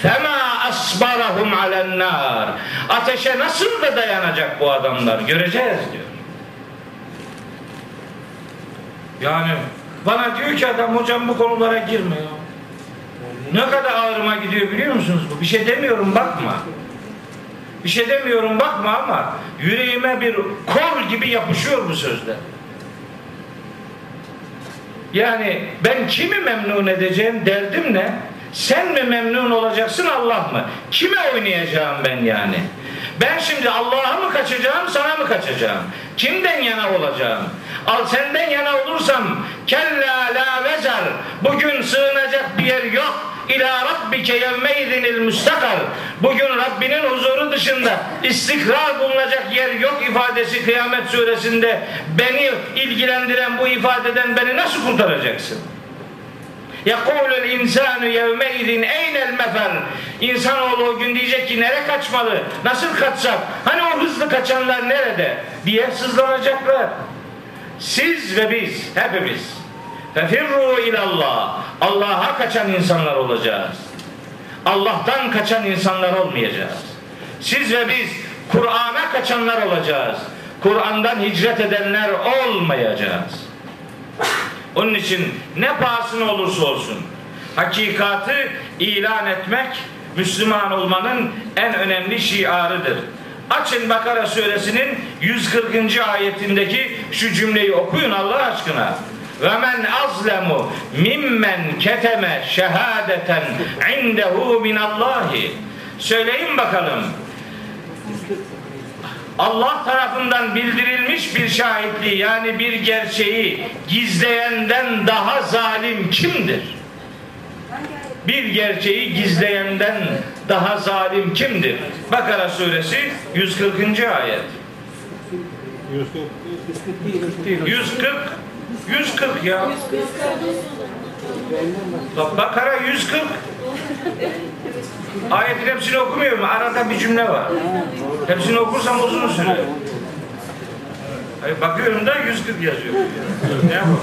Fema asbarahum alen nar. Ateşe nasıl da dayanacak bu adamlar göreceğiz diyor. Yani bana diyor ki adam hocam bu konulara girme ya. Ne kadar ağrıma gidiyor biliyor musunuz bu? Bir şey demiyorum bakma. Bir şey demiyorum bakma ama yüreğime bir kol gibi yapışıyor bu sözler. Yani ben kimi memnun edeceğim derdim ne? Sen mi memnun olacaksın Allah mı? Kime oynayacağım ben yani? Ben şimdi Allah'a mı kaçacağım sana mı kaçacağım? Kimden yana olacağım? Al senden yana olursam kella la vezar bugün sığınacak bir yer yok. İlâ rabbike yevmeydinil müstakar. Bugün Rabbinin huzuru dışında istikrar bulunacak yer yok ifadesi Kıyamet suresinde beni ilgilendiren bu ifadeden beni nasıl kurtaracaksın? Yekulul insanu yevmeydin eynel mefer. İnsanoğlu o gün diyecek ki nere kaçmalı? Nasıl kaçsak? Hani o hızlı kaçanlar nerede? diye sızlanacaklar. Siz ve biz hepimiz fefirru ilallah. Allah'a kaçan insanlar olacağız. Allah'tan kaçan insanlar olmayacağız. Siz ve biz Kur'an'a kaçanlar olacağız. Kur'an'dan hicret edenler olmayacağız. Onun için ne pahasına olursa olsun hakikatı ilan etmek Müslüman olmanın en önemli şiarıdır. Açın Bakara suresinin 140. ayetindeki şu cümleyi okuyun Allah aşkına. Ve men azlemu mimmen keteme şehadeten indehu minallahi. Söyleyin bakalım. Allah tarafından bildirilmiş bir şahitliği yani bir gerçeği gizleyenden daha zalim kimdir? Bir gerçeği gizleyenden daha zalim kimdir? Bakara suresi 140. ayet. 140 140 ya. Bak Bakara 140. Ayetin hepsini okumuyorum. Arada bir cümle var. Hepsini okursam uzun süre. Hayır, bakıyorum da 140 yazıyor. Ne yapalım?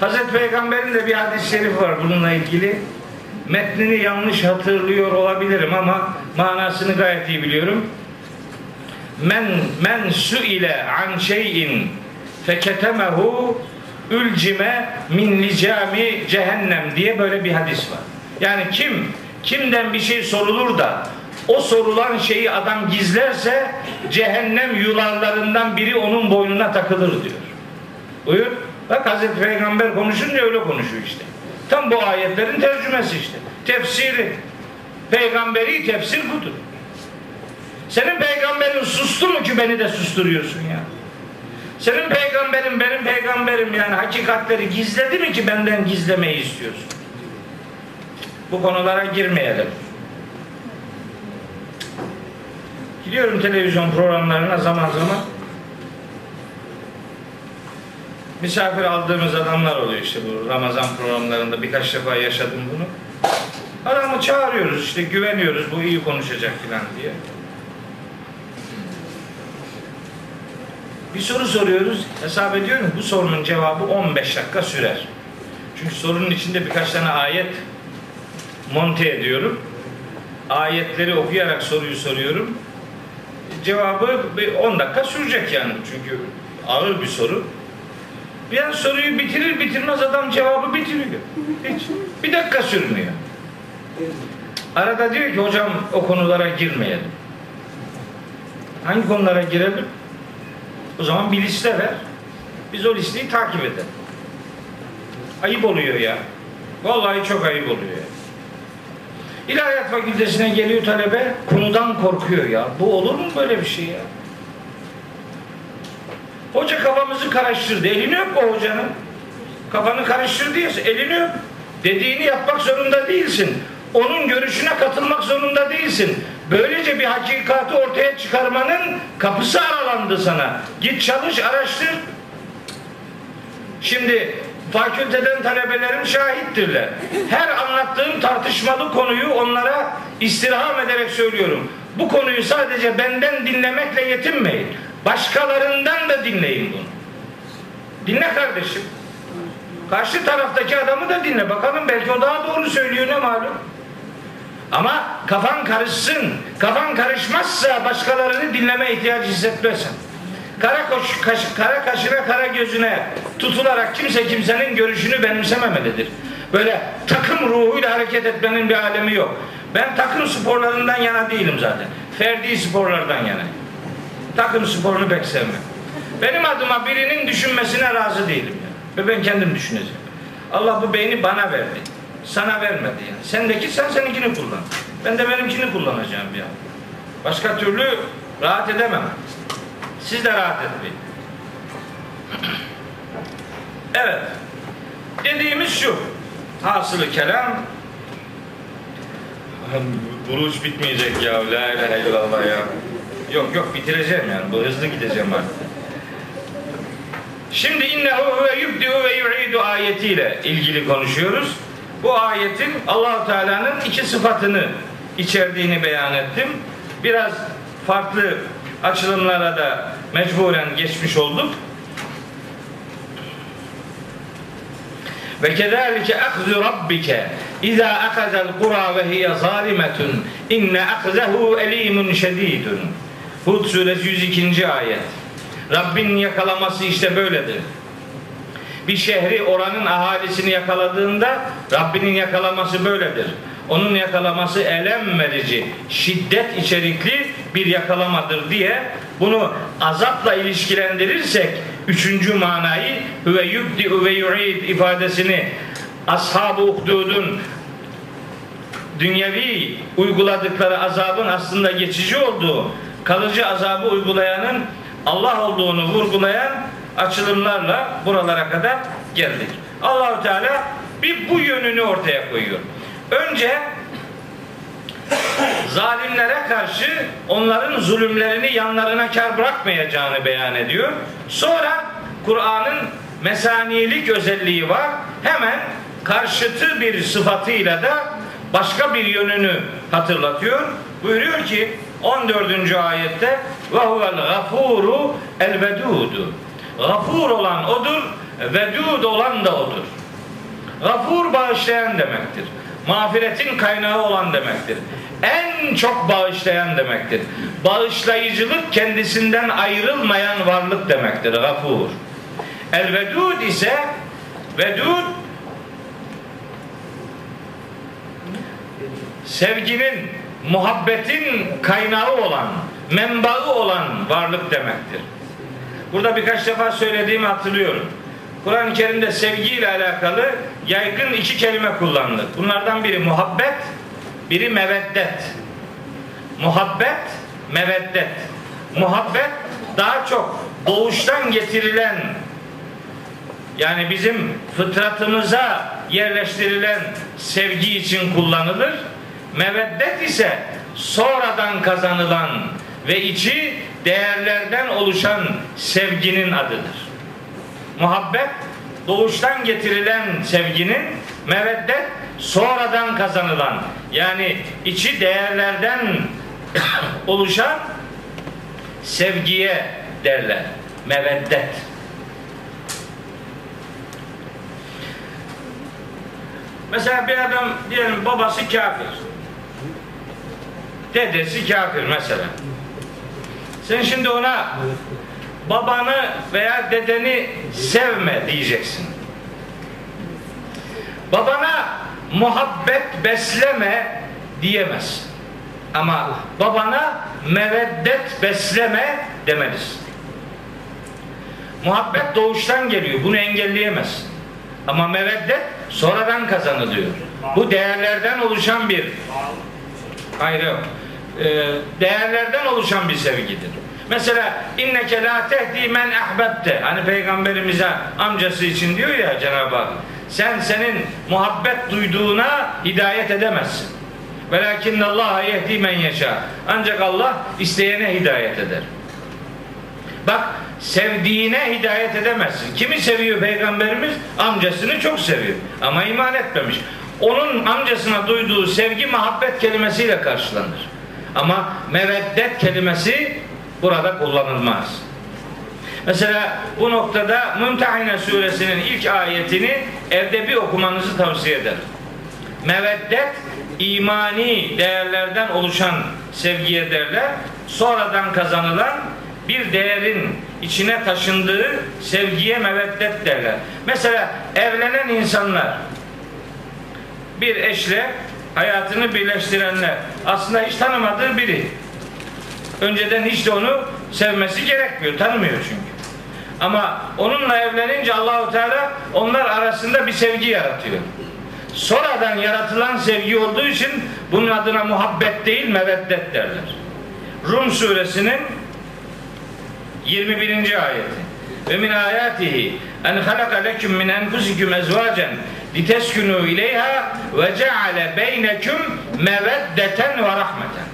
Hazreti Peygamber'in de bir hadis-i şerif var bununla ilgili. Metnini yanlış hatırlıyor olabilirim ama manasını gayet iyi biliyorum. Men men su ile an şeyin feketemehu ülcime min licami cehennem diye böyle bir hadis var. Yani kim kimden bir şey sorulur da o sorulan şeyi adam gizlerse cehennem yularlarından biri onun boynuna takılır diyor. Buyur. Bak Hazreti Peygamber konuşunca öyle konuşuyor işte. Tam bu ayetlerin tercümesi işte. Tefsiri. Peygamberi tefsir budur. Senin peygamberin sustu mu ki beni de susturuyorsun ya? Senin peygamberin benim peygamberim yani hakikatleri gizledi mi ki benden gizlemeyi istiyorsun? Bu konulara girmeyelim. Gidiyorum televizyon programlarına zaman zaman. Misafir aldığımız adamlar oluyor işte bu Ramazan programlarında birkaç defa yaşadım bunu. Adamı çağırıyoruz işte güveniyoruz bu iyi konuşacak filan diye. Bir soru soruyoruz. Hesap ediyorum bu sorunun cevabı 15 dakika sürer. Çünkü sorunun içinde birkaç tane ayet monte ediyorum. Ayetleri okuyarak soruyu soruyorum. Cevabı 10 dakika sürecek yani. Çünkü ağır bir soru. Bir an soruyu bitirir bitirmez adam cevabı bitiriyor. Hiç. Bir dakika sürmüyor. Arada diyor ki hocam o konulara girmeyelim. Hangi konulara girelim? O zaman bir liste ver. Biz o listeyi takip edelim. Ayıp oluyor ya. Vallahi çok ayıp oluyor ya. İlahiyat fakültesine geliyor talebe konudan korkuyor ya. Bu olur mu böyle bir şey ya? Hoca kafamızı karıştırdı. Elini öp o hocanın. Kafanı karıştırdıysa elini öp. Dediğini yapmak zorunda değilsin. Onun görüşüne katılmak zorunda değilsin. Böylece bir hakikati ortaya çıkarmanın kapısı aralandı sana. Git çalış, araştır. Şimdi fakülteden talebelerim şahittirler. Her anlattığım tartışmalı konuyu onlara istirham ederek söylüyorum. Bu konuyu sadece benden dinlemekle yetinmeyin. Başkalarından da dinleyin bunu. Dinle kardeşim. Karşı taraftaki adamı da dinle. Bakalım belki o daha doğru söylüyor ne malum. Ama kafan karışsın. Kafan karışmazsa başkalarını dinleme ihtiyacı hissetmezsin. Kara, koş, kaş, kara kaşına kara gözüne tutularak kimse kimsenin görüşünü benimsememelidir. Böyle takım ruhuyla hareket etmenin bir alemi yok. Ben takım sporlarından yana değilim zaten. Ferdi sporlardan yana. Takım sporunu pek sevmem. Benim adıma birinin düşünmesine razı değilim. Ve ben kendim düşüneceğim. Allah bu beyni bana verdi. Sana vermedi yani. Sendeki sen seninkini kullan. Ben de benimkini kullanacağım ya. Başka türlü rahat edemem. Siz de rahat etmeyin. (clears throat) Evet. Dediğimiz şu. Hasılı kelam Buruç bitmeyecek ya. La ilahe illallah ya. Yok yok bitireceğim yani. Bu hızlı gideceğim artık. Şimdi innehu ve yubdiu ve yu'idu ayetiyle ilgili konuşuyoruz. Bu ayetin Allahu Teala'nın iki sıfatını içerdiğini beyan ettim. Biraz farklı açılımlara da mecburen geçmiş olduk. Ve kezalike ahzu rabbike İza akazel kura ve hiye zalimetun inne akzehu elimun şedidun. Hud suresi 102. ayet. Rabbin yakalaması işte böyledir. Bir şehri oranın ahalisini yakaladığında Rabbinin yakalaması böyledir. Onun yakalaması elem verici, şiddet içerikli bir yakalamadır diye bunu azapla ilişkilendirirsek üçüncü manayı ve yubdi ve yu'id ifadesini ashab-ı uhdudun dünyevi uyguladıkları azabın aslında geçici olduğu, kalıcı azabı uygulayanın Allah olduğunu vurgulayan açılımlarla buralara kadar geldik. Allahu Teala bir bu yönünü ortaya koyuyor. Önce zalimlere karşı onların zulümlerini yanlarına kar bırakmayacağını beyan ediyor. Sonra Kur'an'ın mesaniyelik özelliği var. Hemen karşıtı bir sıfatıyla da başka bir yönünü hatırlatıyor. Buyuruyor ki 14. ayette ve huvel gafuru el vedudu. Gafur olan odur, vedud olan da odur. Gafur bağışlayan demektir. Mağfiretin kaynağı olan demektir. En çok bağışlayan demektir. Bağışlayıcılık kendisinden ayrılmayan varlık demektir. Gafur. El vedud ise vedud sevginin, muhabbetin kaynağı olan, menbaı olan varlık demektir. Burada birkaç defa söylediğimi hatırlıyorum. Kur'an-ı Kerim'de sevgiyle alakalı yaygın iki kelime kullanılır. Bunlardan biri muhabbet, biri meveddet. Muhabbet, meveddet. Muhabbet daha çok doğuştan getirilen yani bizim fıtratımıza yerleştirilen sevgi için kullanılır. Meveddet ise sonradan kazanılan ve içi değerlerden oluşan sevginin adıdır. Muhabbet doğuştan getirilen sevginin meveddet sonradan kazanılan yani içi değerlerden (coughs) oluşan sevgiye derler. Meveddet. Mesela bir adam diyelim babası kafir. Dedesi kafir mesela. Sen şimdi ona babanı veya dedeni sevme diyeceksin. Babana muhabbet besleme diyemez. Ama babana meveddet besleme demelisin. Muhabbet doğuştan geliyor. Bunu engelleyemez. Ama meveddet sonradan kazanılıyor. Bu değerlerden oluşan bir Hayır Ee, değerlerden oluşan bir sevgidir. Mesela inneke la tehdi men ahbebte. Hani peygamberimize amcası için diyor ya Cenab-ı Hak. Sen senin muhabbet duyduğuna hidayet edemezsin. Velakin Allah yehdi men yaşa. Ancak Allah isteyene hidayet eder. Bak sevdiğine hidayet edemezsin. Kimi seviyor peygamberimiz? Amcasını çok seviyor. Ama iman etmemiş. Onun amcasına duyduğu sevgi muhabbet kelimesiyle karşılanır. Ama meveddet kelimesi burada kullanılmaz. Mesela bu noktada Mümtehine suresinin ilk ayetini evde bir okumanızı tavsiye ederim. Meveddet imani değerlerden oluşan sevgiye derler. Sonradan kazanılan bir değerin içine taşındığı sevgiye meveddet derler. Mesela evlenen insanlar bir eşle hayatını birleştirenler. Aslında hiç tanımadığı biri. Önceden hiç de onu sevmesi gerekmiyor. Tanımıyor çünkü. Ama onunla evlenince Allahu Teala onlar arasında bir sevgi yaratıyor. Sonradan yaratılan sevgi olduğu için bunun adına muhabbet değil meveddet derler. Rum suresinin 21. ayeti. Ve min ayatihi en halaka lekum min enfusikum ezvacen ve ceale beynekum meveddeten ve rahmeten.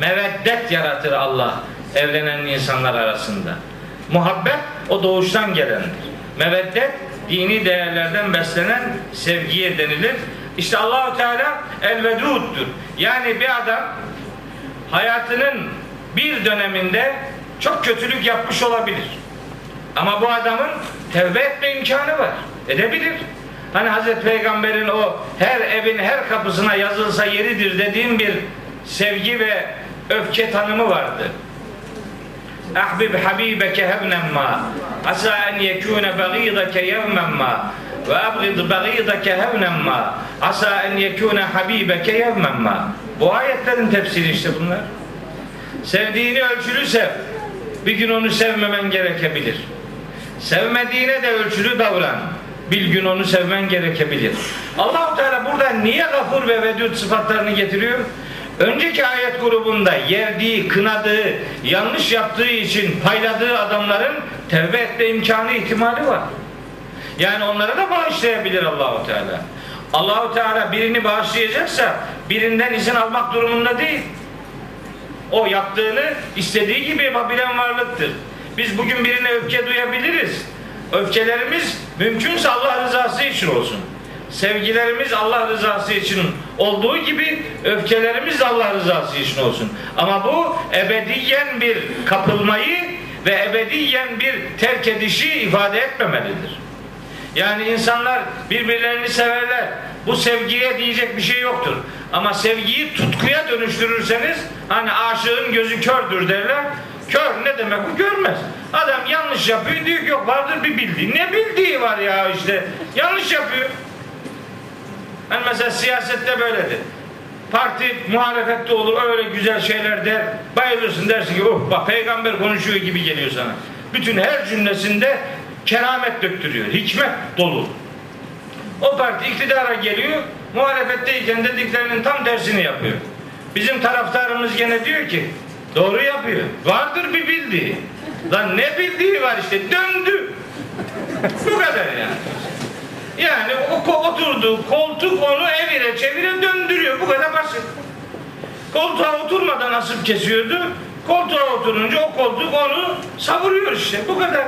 Meveddet yaratır Allah evlenen insanlar arasında. Muhabbet o doğuştan gelendir. Meveddet dini değerlerden beslenen sevgiye denilir. İşte Allahu Teala elveduddur. Yani bir adam hayatının bir döneminde çok kötülük yapmış olabilir. Ama bu adamın tevbe etme imkanı var. Edebilir. Hani Hazreti Peygamber'in o her evin her kapısına yazılsa yeridir dediğim bir sevgi ve öfke tanımı vardı. Ahbib habibeke hevnen ma asa en yekune bagidake yevmen ma ve abgid bagidake hevnen ma asa en yekune habibeke yevmen ma bu ayetlerin tefsiri işte bunlar. Sevdiğini ölçülü sev. Bir gün onu sevmemen gerekebilir. Sevmediğine de ölçülü davran. Bir gün onu sevmen gerekebilir. allah Teala burada niye gafur ve vedud sıfatlarını getiriyor? Önceki ayet grubunda yerdiği, kınadığı, yanlış yaptığı için payladığı adamların tevbe etme imkanı ihtimali var. Yani onlara da bağışlayabilir Allahu Teala. Allahu Teala birini bağışlayacaksa birinden izin almak durumunda değil. O yaptığını istediği gibi yapabilen varlıktır. Biz bugün birine öfke duyabiliriz. Öfkelerimiz mümkünse Allah rızası için olsun. Sevgilerimiz Allah rızası için olduğu gibi öfkelerimiz de Allah rızası için olsun. Ama bu ebediyen bir kapılmayı ve ebediyen bir terk edişi ifade etmemelidir. Yani insanlar birbirlerini severler. Bu sevgiye diyecek bir şey yoktur. Ama sevgiyi tutkuya dönüştürürseniz hani aşığın gözü kördür derler. Kör ne demek bu? Görmez. Adam yanlış yapıyor diyor ki yok vardır bir bildiği. Ne bildiği var ya işte. Yanlış yapıyor. Hani mesela siyasette böyledir. Parti muhalefette olur öyle güzel şeyler der. Bayılırsın dersin ki oh bak peygamber konuşuyor gibi geliyor sana. Bütün her cümlesinde keramet döktürüyor. Hikmet dolu. O parti iktidara geliyor. Muhalefetteyken dediklerinin tam tersini yapıyor. Bizim taraftarımız gene diyor ki doğru yapıyor. Vardır bir bildiği. Lan ne bildiği var işte döndü. Bu kadar yani. Yani o oturduğu koltuk onu evire çevire döndürüyor. Bu kadar basit. Koltuğa oturmadan asıp kesiyordu. Koltuğa oturunca o koltuk onu savuruyor işte. Bu kadar.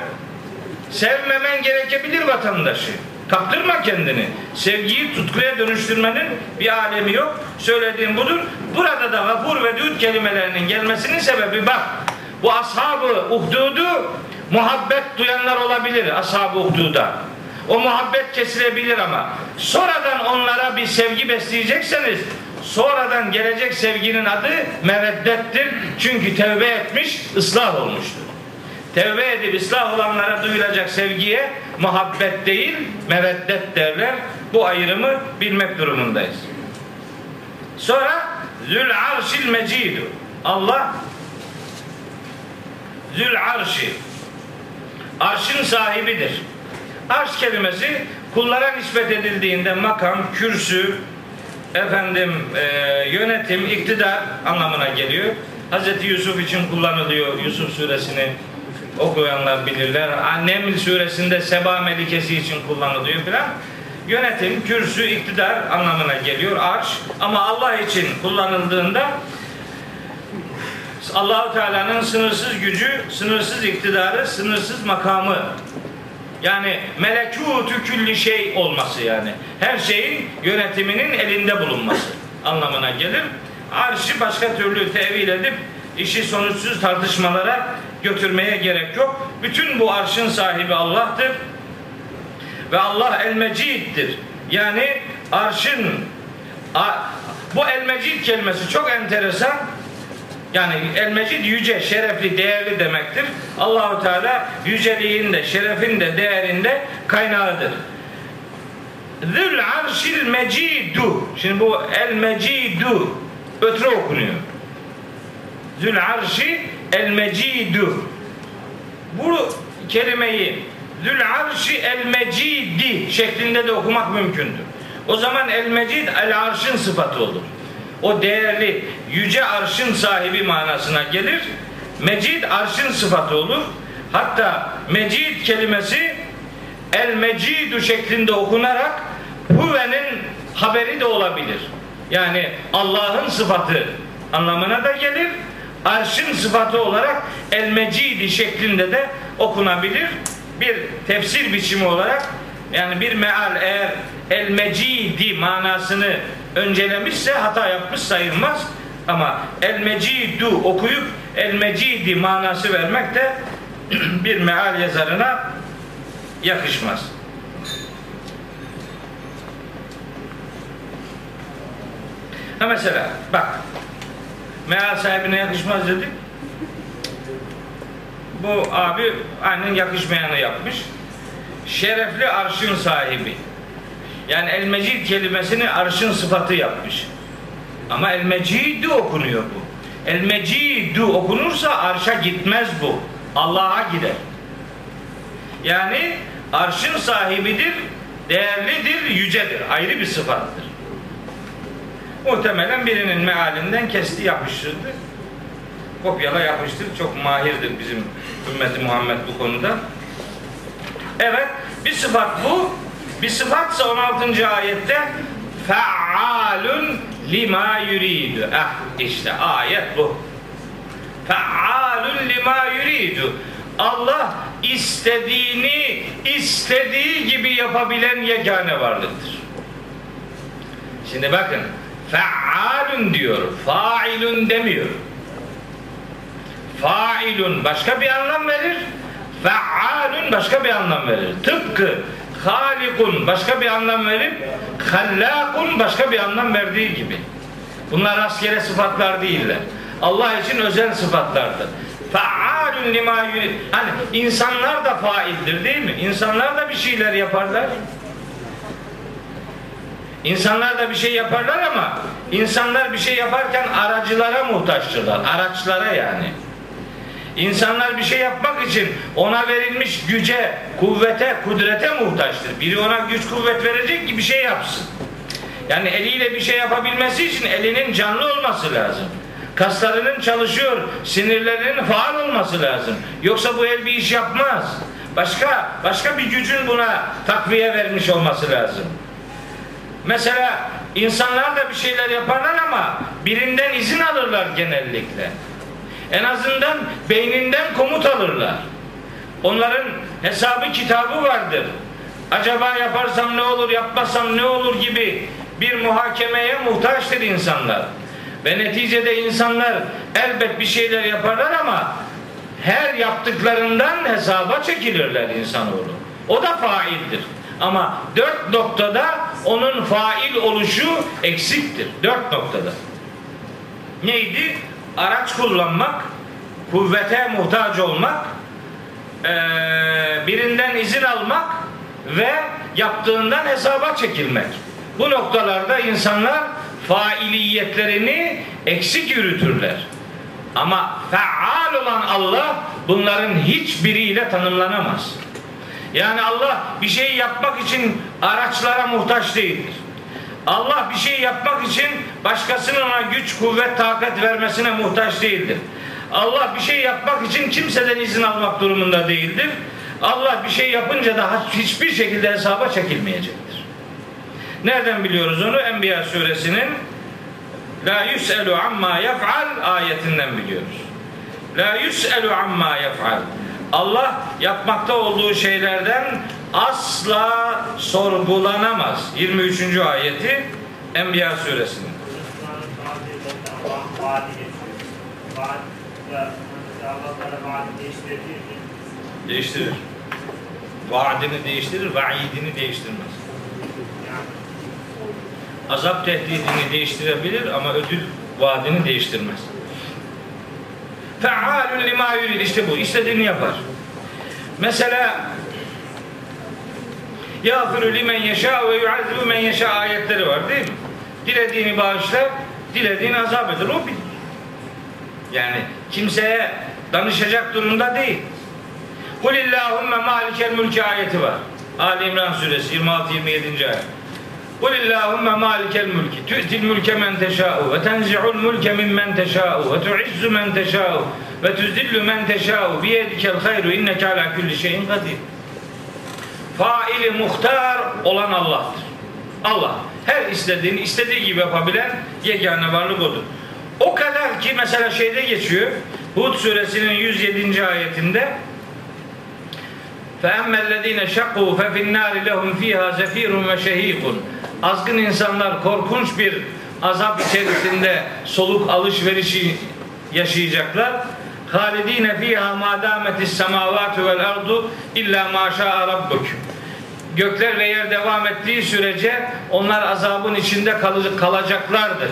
Sevmemen gerekebilir vatandaşı. Kaptırma kendini. Sevgiyi tutkuya dönüştürmenin bir alemi yok. Söylediğim budur. Burada da gafur ve düğüt kelimelerinin gelmesinin sebebi bak. Bu ashabı uhdudu muhabbet duyanlar olabilir ashab-ı uhduda. O muhabbet kesilebilir ama sonradan onlara bir sevgi besleyecekseniz sonradan gelecek sevginin adı meveddettir. Çünkü tevbe etmiş, ıslah olmuştur. Tevbe edip ıslah olanlara duyulacak sevgiye muhabbet değil, meveddet derler. Bu ayrımı bilmek durumundayız. Sonra Zül arşil mecidu. Allah Zül arşi. Arşın sahibidir. Arş kelimesi kullara nispet edildiğinde makam, kürsü, efendim e, yönetim, iktidar anlamına geliyor. Hz. Yusuf için kullanılıyor Yusuf suresini okuyanlar bilirler. Neml suresinde Seba Melikesi için kullanılıyor filan. Yönetim, kürsü, iktidar anlamına geliyor. Arş ama Allah için kullanıldığında Allahu Teala'nın sınırsız gücü, sınırsız iktidarı, sınırsız makamı yani melekûtü külli şey olması yani. Her şeyin yönetiminin elinde bulunması anlamına gelir. Arşı başka türlü tevil edip işi sonuçsuz tartışmalara götürmeye gerek yok. Bütün bu arşın sahibi Allah'tır. Ve Allah el meciddir. Yani arşın bu el mecid kelimesi çok enteresan. Yani el mecid yüce, şerefli, değerli demektir. Allahu Teala yüceliğin de, şerefin de, değerinde kaynağıdır. Zül arşil mecidu. Şimdi bu el mecidu ötürü okunuyor. Zül arşi el mecidu. Bu kelimeyi Zül arşi el mecidi şeklinde de okumak mümkündür. O zaman el mecid el arşın sıfatı olur. O değerli yüce arşın sahibi manasına gelir. Mecid arşın sıfatı olur. Hatta mecid kelimesi el mecidu şeklinde okunarak huvenin haberi de olabilir. Yani Allah'ın sıfatı anlamına da gelir. Arşın sıfatı olarak el mecidi şeklinde de okunabilir. Bir tefsir biçimi olarak yani bir meal eğer el mecidi manasını öncelemişse hata yapmış sayılmaz. Ama el mecidu okuyup el mecidi manası vermek de (clears throat) bir meal yazarına yakışmaz. Ha mesela bak meal sahibine yakışmaz dedik. Bu abi aynen yakışmayanı yapmış. Şerefli arşın sahibi. Yani el mecid kelimesini arşın sıfatı yapmış. Ama el mecidu okunuyor bu. El mecidu okunursa arşa gitmez bu. Allah'a gider. Yani arşın sahibidir, değerlidir, yücedir. Ayrı bir sıfattır. Muhtemelen birinin mealinden kesti yapıştırdı. Kopyala yapıştır. Çok mahirdir bizim ümmeti Muhammed bu konuda. Evet, bir sıfat bu. Bir sıfatsa 16. ayette fealun lima yuridu. Ah işte ayet bu. Fealun lima yuridu. Allah istediğini istediği gibi yapabilen yegane varlıktır. Şimdi bakın fealun diyor, failun demiyor. Failun başka bir anlam verir, fealun başka bir anlam verir. Tıpkı halikun başka bir anlam verip hallakun başka bir anlam verdiği gibi. Bunlar askere sıfatlar değiller. Allah için özel sıfatlardır. Faalun lima Hani insanlar da faildir değil mi? İnsanlar da bir şeyler yaparlar. İnsanlar da bir şey yaparlar ama insanlar bir şey yaparken aracılara muhtaçtırlar. Araçlara yani. İnsanlar bir şey yapmak için ona verilmiş güce, kuvvete, kudrete muhtaçtır. Biri ona güç kuvvet verecek ki bir şey yapsın. Yani eliyle bir şey yapabilmesi için elinin canlı olması lazım. Kaslarının çalışıyor, sinirlerinin faal olması lazım. Yoksa bu el bir iş yapmaz. Başka başka bir gücün buna takviye vermiş olması lazım. Mesela insanlar da bir şeyler yaparlar ama birinden izin alırlar genellikle. En azından beyninden komut alırlar. Onların hesabı kitabı vardır. Acaba yaparsam ne olur, yapmazsam ne olur gibi bir muhakemeye muhtaçtır insanlar. Ve neticede insanlar elbet bir şeyler yaparlar ama her yaptıklarından hesaba çekilirler insanoğlu. O da faildir. Ama dört noktada onun fail oluşu eksiktir. Dört noktada. Neydi? Araç kullanmak, kuvvete muhtaç olmak, birinden izin almak ve yaptığından hesaba çekilmek. Bu noktalarda insanlar failiyetlerini eksik yürütürler. Ama faal olan Allah bunların hiçbiriyle tanımlanamaz. Yani Allah bir şey yapmak için araçlara muhtaç değildir. Allah bir şey yapmak için başkasının ona güç, kuvvet, takat vermesine muhtaç değildir. Allah bir şey yapmak için kimseden izin almak durumunda değildir. Allah bir şey yapınca da hiçbir şekilde hesaba çekilmeyecektir. Nereden biliyoruz onu? Enbiya suresinin La yus'elu amma yef'al ayetinden biliyoruz. La yus'elu amma yef'al. Allah yapmakta olduğu şeylerden asla sorgulanamaz. 23. ayeti Enbiya suresinin. Değiştirir. Vaadini değiştirir, vaidini değiştirmez. Azap tehdidini değiştirebilir ama ödül vaadini değiştirmez. Fealun lima yurid işte bu. istediğini yapar. Mesela Yağfiru limen yeşâ ve yuazzibu men yeşâ ayetleri var değil mi? Dilediğini bağışlar, dilediğini azap eder. O bilir. Yani kimseye danışacak durumda değil. Kulillahümme malikel mülki ayeti var. Ali İmran suresi 26-27. ayet. Mülki tü'til mülke men teşâ'u ve tenzi'ul mülke mimmen teşâ'u ve tu'izzu men teşâ'u ve tuzillu men teşâ'u biyedikel hayru inneke ala kulli şeyin kadir. Faili muhtar olan Allah'tır. Allah her istediğini istediği gibi yapabilen yegane varlık odur. O kadar ki mesela şeyde geçiyor. Hud suresinin 107. ayetinde فَاَمَّا الَّذ۪ينَ شَقُوا فَفِي النَّارِ لَهُمْ ف۪يهَا زَف۪يرٌ وَشَه۪يقٌ Azgın insanlar korkunç bir azap içerisinde soluk alışverişi yaşayacaklar. Halidine fiha ma dametis semavatu vel ardu illa ma şa'a rabbuk. Gökler ve yer devam ettiği sürece onlar azabın içinde kalacaklardır.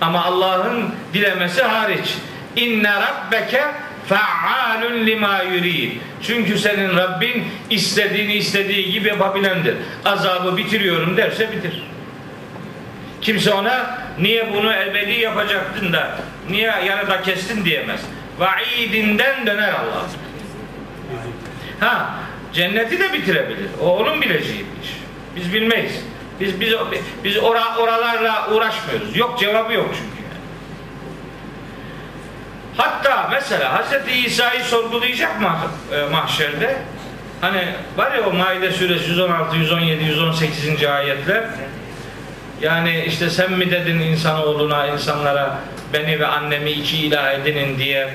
Ama Allah'ın dilemesi hariç. İnne rabbeke fa'alun lima yurid. Çünkü senin Rabbin istediğini istediği gibi yapabilendir. Azabı bitiriyorum derse bitir. Kimse ona niye bunu ebedi yapacaktın da niye yarıda kestin diyemez. Vaidinden döner Allah. Ha cenneti de bitirebilir. O onun bileceği bir iş. Biz bilmeyiz. Biz biz biz ora, oralarla uğraşmıyoruz. Yok cevabı yok çünkü. Hatta mesela Hz. İsa'yı sorgulayacak mı e, mahşerde? Hani var ya o Maide suresi 116, 117, 118. ayetler. Yani işte sen mi dedin insanoğluna, insanlara beni ve annemi iki ilah edinin diye.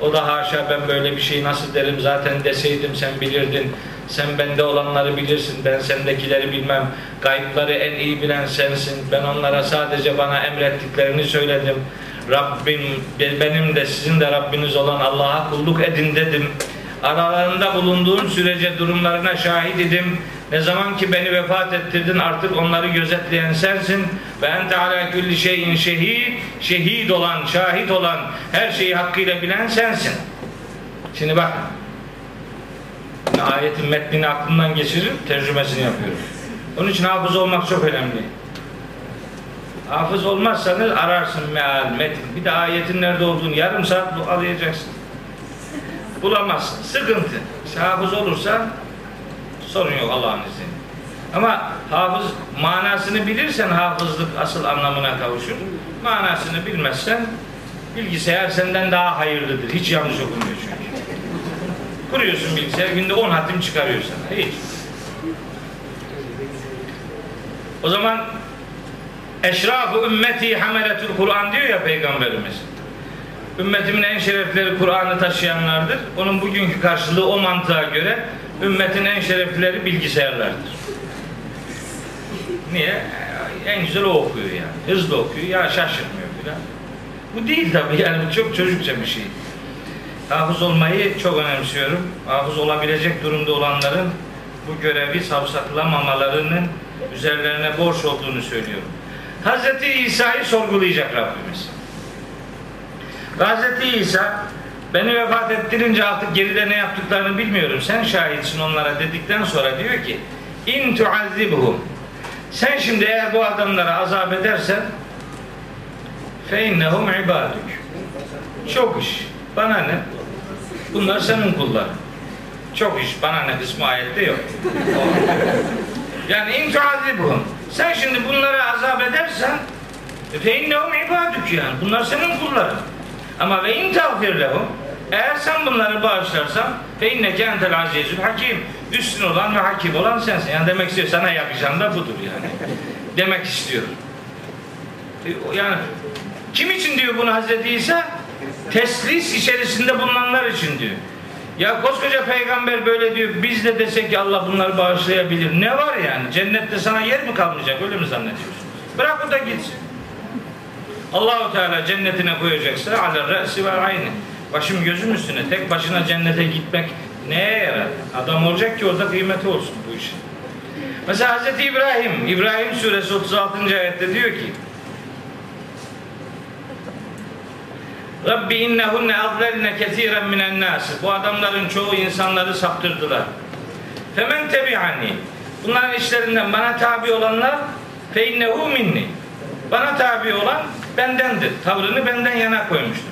O da haşa ben böyle bir şey nasıl derim zaten deseydim sen bilirdin. Sen bende olanları bilirsin ben sendekileri bilmem. Gayıpları en iyi bilen sensin. Ben onlara sadece bana emrettiklerini söyledim. Rabbim benim de sizin de Rabbiniz olan Allah'a kulluk edin dedim. Aralarında bulunduğum sürece durumlarına şahit idim. Ne zaman ki beni vefat ettirdin artık onları gözetleyen sensin. Ve ente ala kulli şeyin şehid, şehit olan, şahit olan, her şeyi hakkıyla bilen sensin. Şimdi bak, ayetin metnini aklımdan geçirip tercümesini yapıyorum. Onun için hafız olmak çok önemli. Hafız olmazsanız ararsın meal, metin. Bir de ayetin nerede olduğunu yarım saat arayacaksın. Bulamazsın. Sıkıntı. İşte hafız olursa sorun yok Allah'ın izniyle. Ama hafız manasını bilirsen hafızlık asıl anlamına kavuşur. Manasını bilmezsen bilgisayar senden daha hayırlıdır. Hiç yanlış okumuyor çünkü. Kuruyorsun bilgisayar günde 10 hatim çıkarıyor sana. Hiç. O zaman Eşrafı ümmeti hameletul Kur'an diyor ya Peygamberimiz. Ümmetimin en şerefleri Kur'an'ı taşıyanlardır. Onun bugünkü karşılığı o mantığa göre ümmetin en şereflileri bilgisayarlardır. Niye? En güzel o okuyor yani. Hızlı okuyor. Ya şaşırmıyor filan. Bu değil tabii yani bu çok çocukça bir şey. Hafız olmayı çok önemsiyorum. Hafız olabilecek durumda olanların bu görevi savsaklamamalarının üzerlerine borç olduğunu söylüyorum. Hazreti İsa'yı sorgulayacak Rabbimiz. Hazreti İsa beni vefat ettirince artık geride ne yaptıklarını bilmiyorum. Sen şahitsin onlara dedikten sonra diyor ki in tuazibhum sen şimdi eğer bu adamlara azap edersen fe innehum ibaduk çok iş. Bana ne? Bunlar senin kulların. Çok iş. Bana ne? Kısmı ayette yok. (laughs) Yani in tuazibhum sen şimdi bunlara azap edersen fe innehum ibaduk yani bunlar senin kulların ama ve in tağfir lehum eğer sen bunları bağışlarsan fe inneke entel azizül hakim üstün olan ve hakim olan sensin. Yani demek istiyor sana yakışan da budur yani. (laughs) demek istiyor. Yani kim için diyor bunu Hazreti İsa? Teslis içerisinde bulunanlar için diyor. Ya koskoca peygamber böyle diyor. Biz de desek ki Allah bunları bağışlayabilir. Ne var yani? Cennette sana yer mi kalmayacak? Öyle mi zannediyorsun? Bırak o da gitsin. Allahu Teala cennetine koyacaksa ala re'si ve ayni. Başım gözüm üstüne tek başına cennete gitmek neye yarar? Adam olacak ki orada kıymeti olsun bu işin. Mesela Hz. İbrahim, İbrahim suresi 36. ayette diyor ki Rabbi innehunne adlelne kesiren minen nas. Bu adamların çoğu insanları saptırdılar. Femen tebi'ani Bunların işlerinden bana tabi olanlar fe innehu minni. Bana tabi olan bendendir. Tavrını benden yana koymuştur.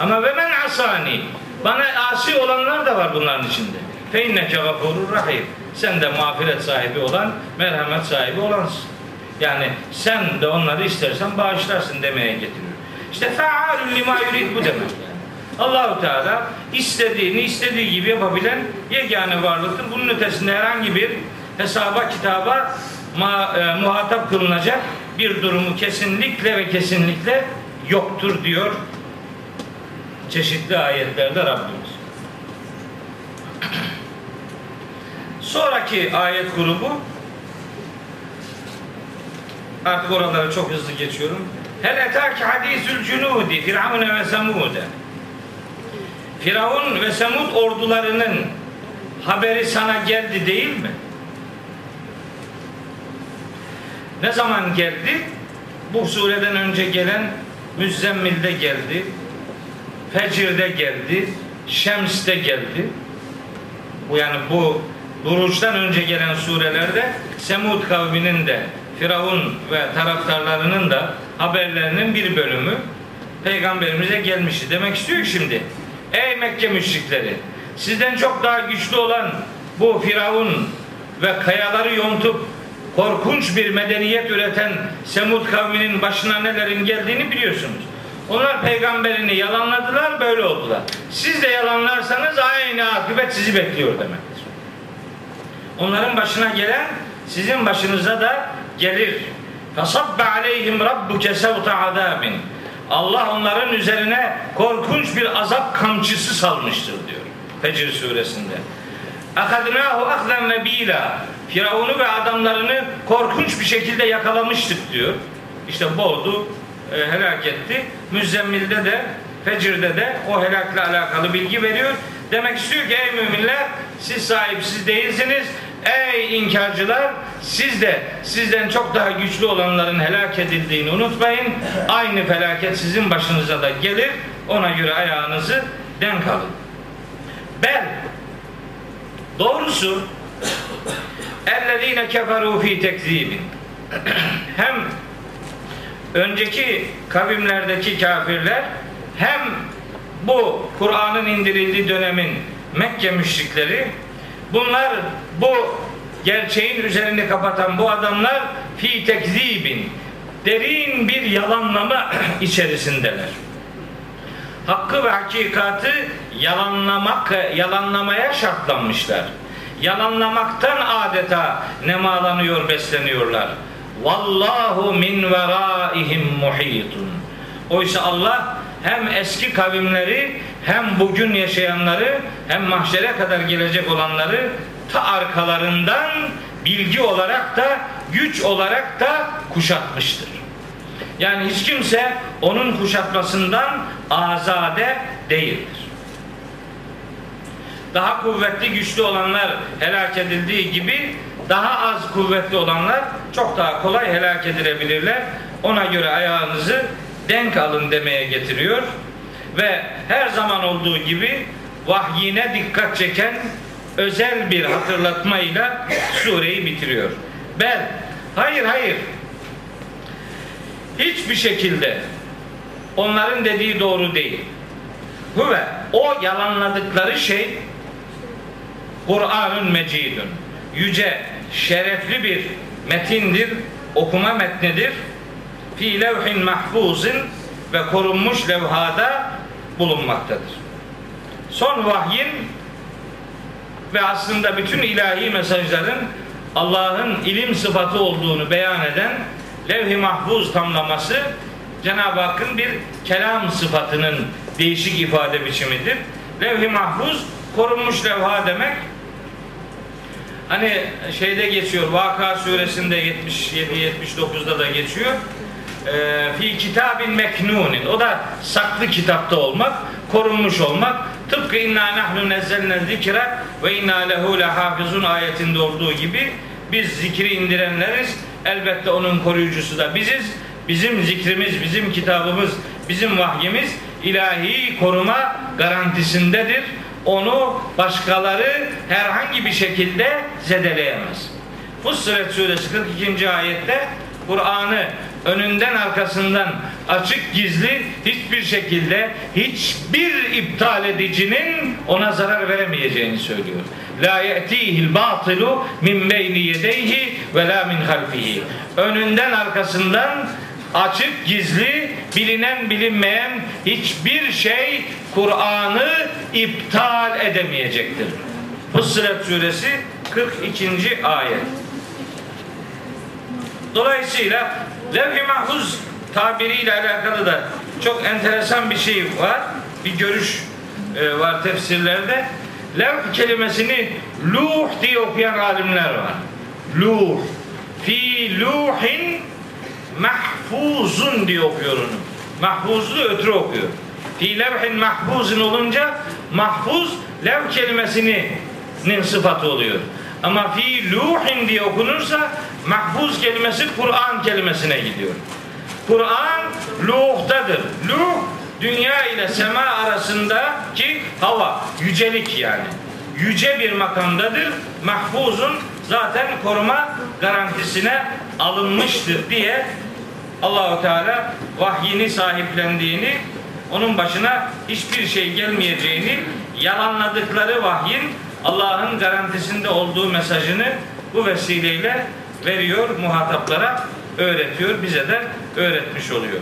Ama ve men asani. Bana asi olanlar da var bunların içinde. Fe inneke gafurur rahim. Sen de mağfiret sahibi olan, merhamet sahibi olansın. Yani sen de onları istersen bağışlarsın demeye getiriyor. İşte fealun lima yurid bu demek. Allahu Teala istediğini istediği gibi yapabilen yegane varlıktır. Bunun ötesinde herhangi bir hesaba kitaba ma, e, muhatap kılınacak bir durumu kesinlikle ve kesinlikle yoktur diyor çeşitli ayetlerde Rabbimiz. (clears throat) Sonraki ayet grubu artık oraları çok hızlı geçiyorum. Hel etaki hadisül cunudi firavun ve semude. Firavun ve Semud ordularının haberi sana geldi değil mi? Ne zaman geldi? Bu sureden önce gelen Müzzemmil'de geldi. Fecir'de geldi. Şems'te geldi. Bu yani bu Buruç'tan önce gelen surelerde Semud kavminin de Firavun ve taraftarlarının da haberlerinin bir bölümü peygamberimize gelmişti. Demek istiyor ki şimdi ey Mekke müşrikleri sizden çok daha güçlü olan bu Firavun ve kayaları yontup korkunç bir medeniyet üreten Semud kavminin başına nelerin geldiğini biliyorsunuz. Onlar peygamberini yalanladılar böyle oldular. Siz de yalanlarsanız aynı akıbet sizi bekliyor demektir. Onların başına gelen sizin başınıza da gelir. Fasabbe aleyhim rabbuke sevta azabin. Allah onların üzerine korkunç bir azap kamçısı salmıştır diyor. Fecr suresinde. Akadnahu ahzen ve bila. Firavun'u ve adamlarını korkunç bir şekilde yakalamıştık diyor. İşte boğdu, e, helak etti. Müzzemmil'de de Fecir'de de o helakla alakalı bilgi veriyor. Demek istiyor ki ey müminler siz sahipsiz değilsiniz. Ey inkarcılar siz de sizden çok daha güçlü olanların helak edildiğini unutmayın. Aynı felaket sizin başınıza da gelir. Ona göre ayağınızı denk alın. Ben doğrusu ellezine keferu fi tekzibin hem önceki kavimlerdeki kafirler hem bu Kur'an'ın indirildiği dönemin Mekke müşrikleri bunlar bu gerçeğin üzerini kapatan bu adamlar fi tekzibin derin bir yalanlama (clears throat) içerisindeler. Hakkı ve hakikatı yalanlamak yalanlamaya şartlanmışlar. Yalanlamaktan adeta nemalanıyor, besleniyorlar. Vallahu min veraihim muhitun. Oysa Allah hem eski kavimleri hem bugün yaşayanları hem mahşere kadar gelecek olanları ta arkalarından bilgi olarak da güç olarak da kuşatmıştır. Yani hiç kimse onun kuşatmasından azade değildir. Daha kuvvetli güçlü olanlar helak edildiği gibi daha az kuvvetli olanlar çok daha kolay helak edilebilirler. Ona göre ayağınızı denk alın demeye getiriyor. Ve her zaman olduğu gibi vahyine dikkat çeken özel bir hatırlatmayla sureyi bitiriyor. Ben hayır hayır hiçbir şekilde onların dediği doğru değil. Huve o yalanladıkları şey Kur'an'ın mecidun. Yüce, şerefli bir metindir, okuma metnidir. Fi levhin mahfuzin ve korunmuş levhada bulunmaktadır. Son vahyin ve aslında bütün ilahi mesajların Allah'ın ilim sıfatı olduğunu beyan eden levh-i mahfuz tamlaması Cenab-ı Hakk'ın bir kelam sıfatının değişik ifade biçimidir. Levh-i mahfuz korunmuş levha demek. Hani şeyde geçiyor Vaka suresinde 77 79'da da geçiyor. Ee, fi kitabin meknunin. O da saklı kitapta olmak, korunmuş olmak. Tıpkı inna nahnu nezzelne zikra ve inna lehu lehafizun ayetinde olduğu gibi biz zikri indirenleriz. Elbette onun koruyucusu da biziz. Bizim zikrimiz, bizim kitabımız, bizim vahyimiz ilahi koruma garantisindedir. Onu başkaları herhangi bir şekilde zedeleyemez. Fussilet suresi 42. ayette Kur'an'ı önünden arkasından açık gizli hiçbir şekilde hiçbir iptal edicinin ona zarar veremeyeceğini söylüyor. La ye'tihil batilu min beyni yedeyhi ve la min halfihi. Önünden arkasından açık gizli bilinen bilinmeyen hiçbir şey Kur'an'ı iptal edemeyecektir. Fussilet suresi 42. ayet. Dolayısıyla levh-i mahfuz tabiriyle alakalı da çok enteresan bir şey var. Bir görüş e, var tefsirlerde. Levh kelimesini luh diye okuyan alimler var. Luh. Fi luhin mahfuzun diye okuyor onu. Mahfuzlu ötürü okuyor. Fi levhin mahfuzun olunca mahfuz lev kelimesinin sıfatı oluyor. Ama fi luhin diye okunursa mahfuz kelimesi Kur'an kelimesine gidiyor. Kur'an luhtadır. Luh dünya ile sema arasındaki hava, yücelik yani. Yüce bir makamdadır. Mahfuzun zaten koruma garantisine alınmıştır diye Allahu Teala vahyini sahiplendiğini, onun başına hiçbir şey gelmeyeceğini, yalanladıkları vahyin Allah'ın garantisinde olduğu mesajını bu vesileyle veriyor muhataplara, öğretiyor, bize de öğretmiş oluyor.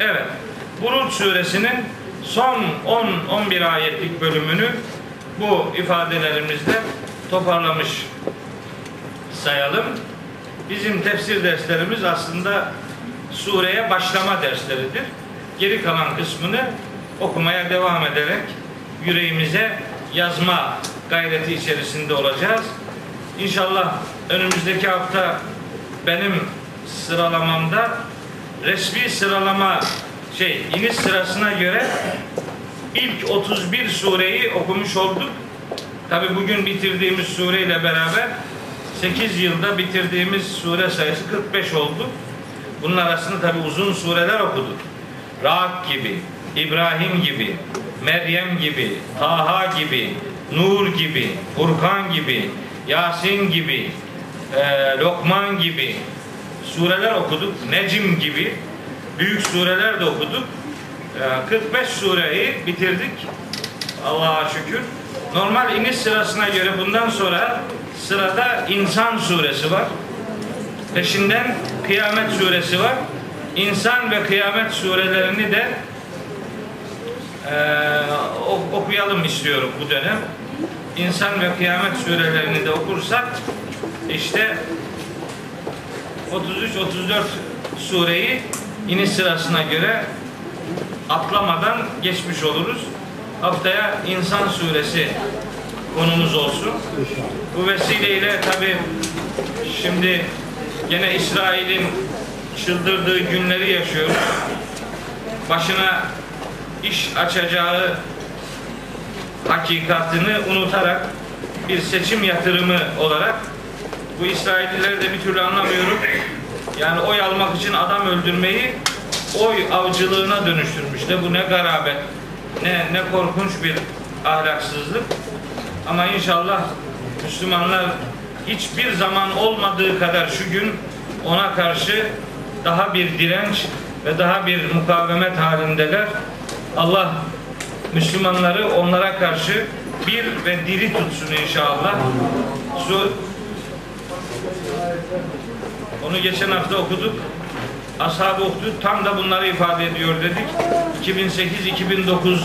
Evet, Buruç suresinin son 10-11 ayetlik bölümünü bu ifadelerimizle toparlamış sayalım. Bizim tefsir derslerimiz aslında sureye başlama dersleridir. Geri kalan kısmını okumaya devam ederek yüreğimize yazma gayreti içerisinde olacağız. İnşallah önümüzdeki hafta benim sıralamamda resmi sıralama şey iniş sırasına göre ilk 31 sureyi okumuş olduk. Tabi bugün bitirdiğimiz sureyle beraber 8 yılda bitirdiğimiz sure sayısı 45 oldu. Bunun arasında tabi uzun sureler okuduk. Ra'd gibi, İbrahim gibi, Meryem gibi, Taha gibi, Nur gibi, Furkan gibi, Yasin gibi, e, Lokman gibi sureler okuduk. Necim gibi büyük sureler de okuduk. E, 45 sureyi bitirdik. Allah'a şükür. Normal iniş sırasına göre bundan sonra sırada İnsan suresi var. Peşinden Kıyamet suresi var. İnsan ve Kıyamet surelerini de e, okuyalım istiyorum bu dönem. İnsan ve Kıyamet surelerini de okursak işte 33-34 sureyi iniş sırasına göre atlamadan geçmiş oluruz. Haftaya İnsan suresi konumuz olsun. Bu vesileyle tabi şimdi gene İsrail'in çıldırdığı günleri yaşıyoruz. Başına iş açacağı hakikatini unutarak bir seçim yatırımı olarak bu İsraillileri de bir türlü anlamıyorum. Yani oy almak için adam öldürmeyi oy avcılığına dönüştürmüşler. Bu ne garabet, ne, ne korkunç bir ahlaksızlık. Ama inşallah Müslümanlar hiçbir zaman olmadığı kadar şu gün ona karşı daha bir direnç ve daha bir mukavemet halindeler. Allah Müslümanları onlara karşı bir ve diri tutsun inşallah. Su, onu geçen hafta okuduk. Ashab-ı Uhdud tam da bunları ifade ediyor dedik. 2008-2009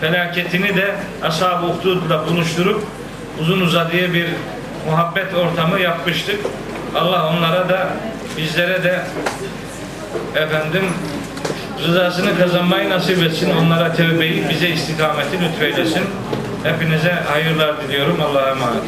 felaketini de Ashab-ı Uhdud'la buluşturup uzun uzadıya bir muhabbet ortamı yapmıştık. Allah onlara da bizlere de efendim rızasını kazanmayı nasip etsin. Onlara tevbeyi, bize istikameti lütfeylesin. Hepinize hayırlar diliyorum. Allah'a emanet.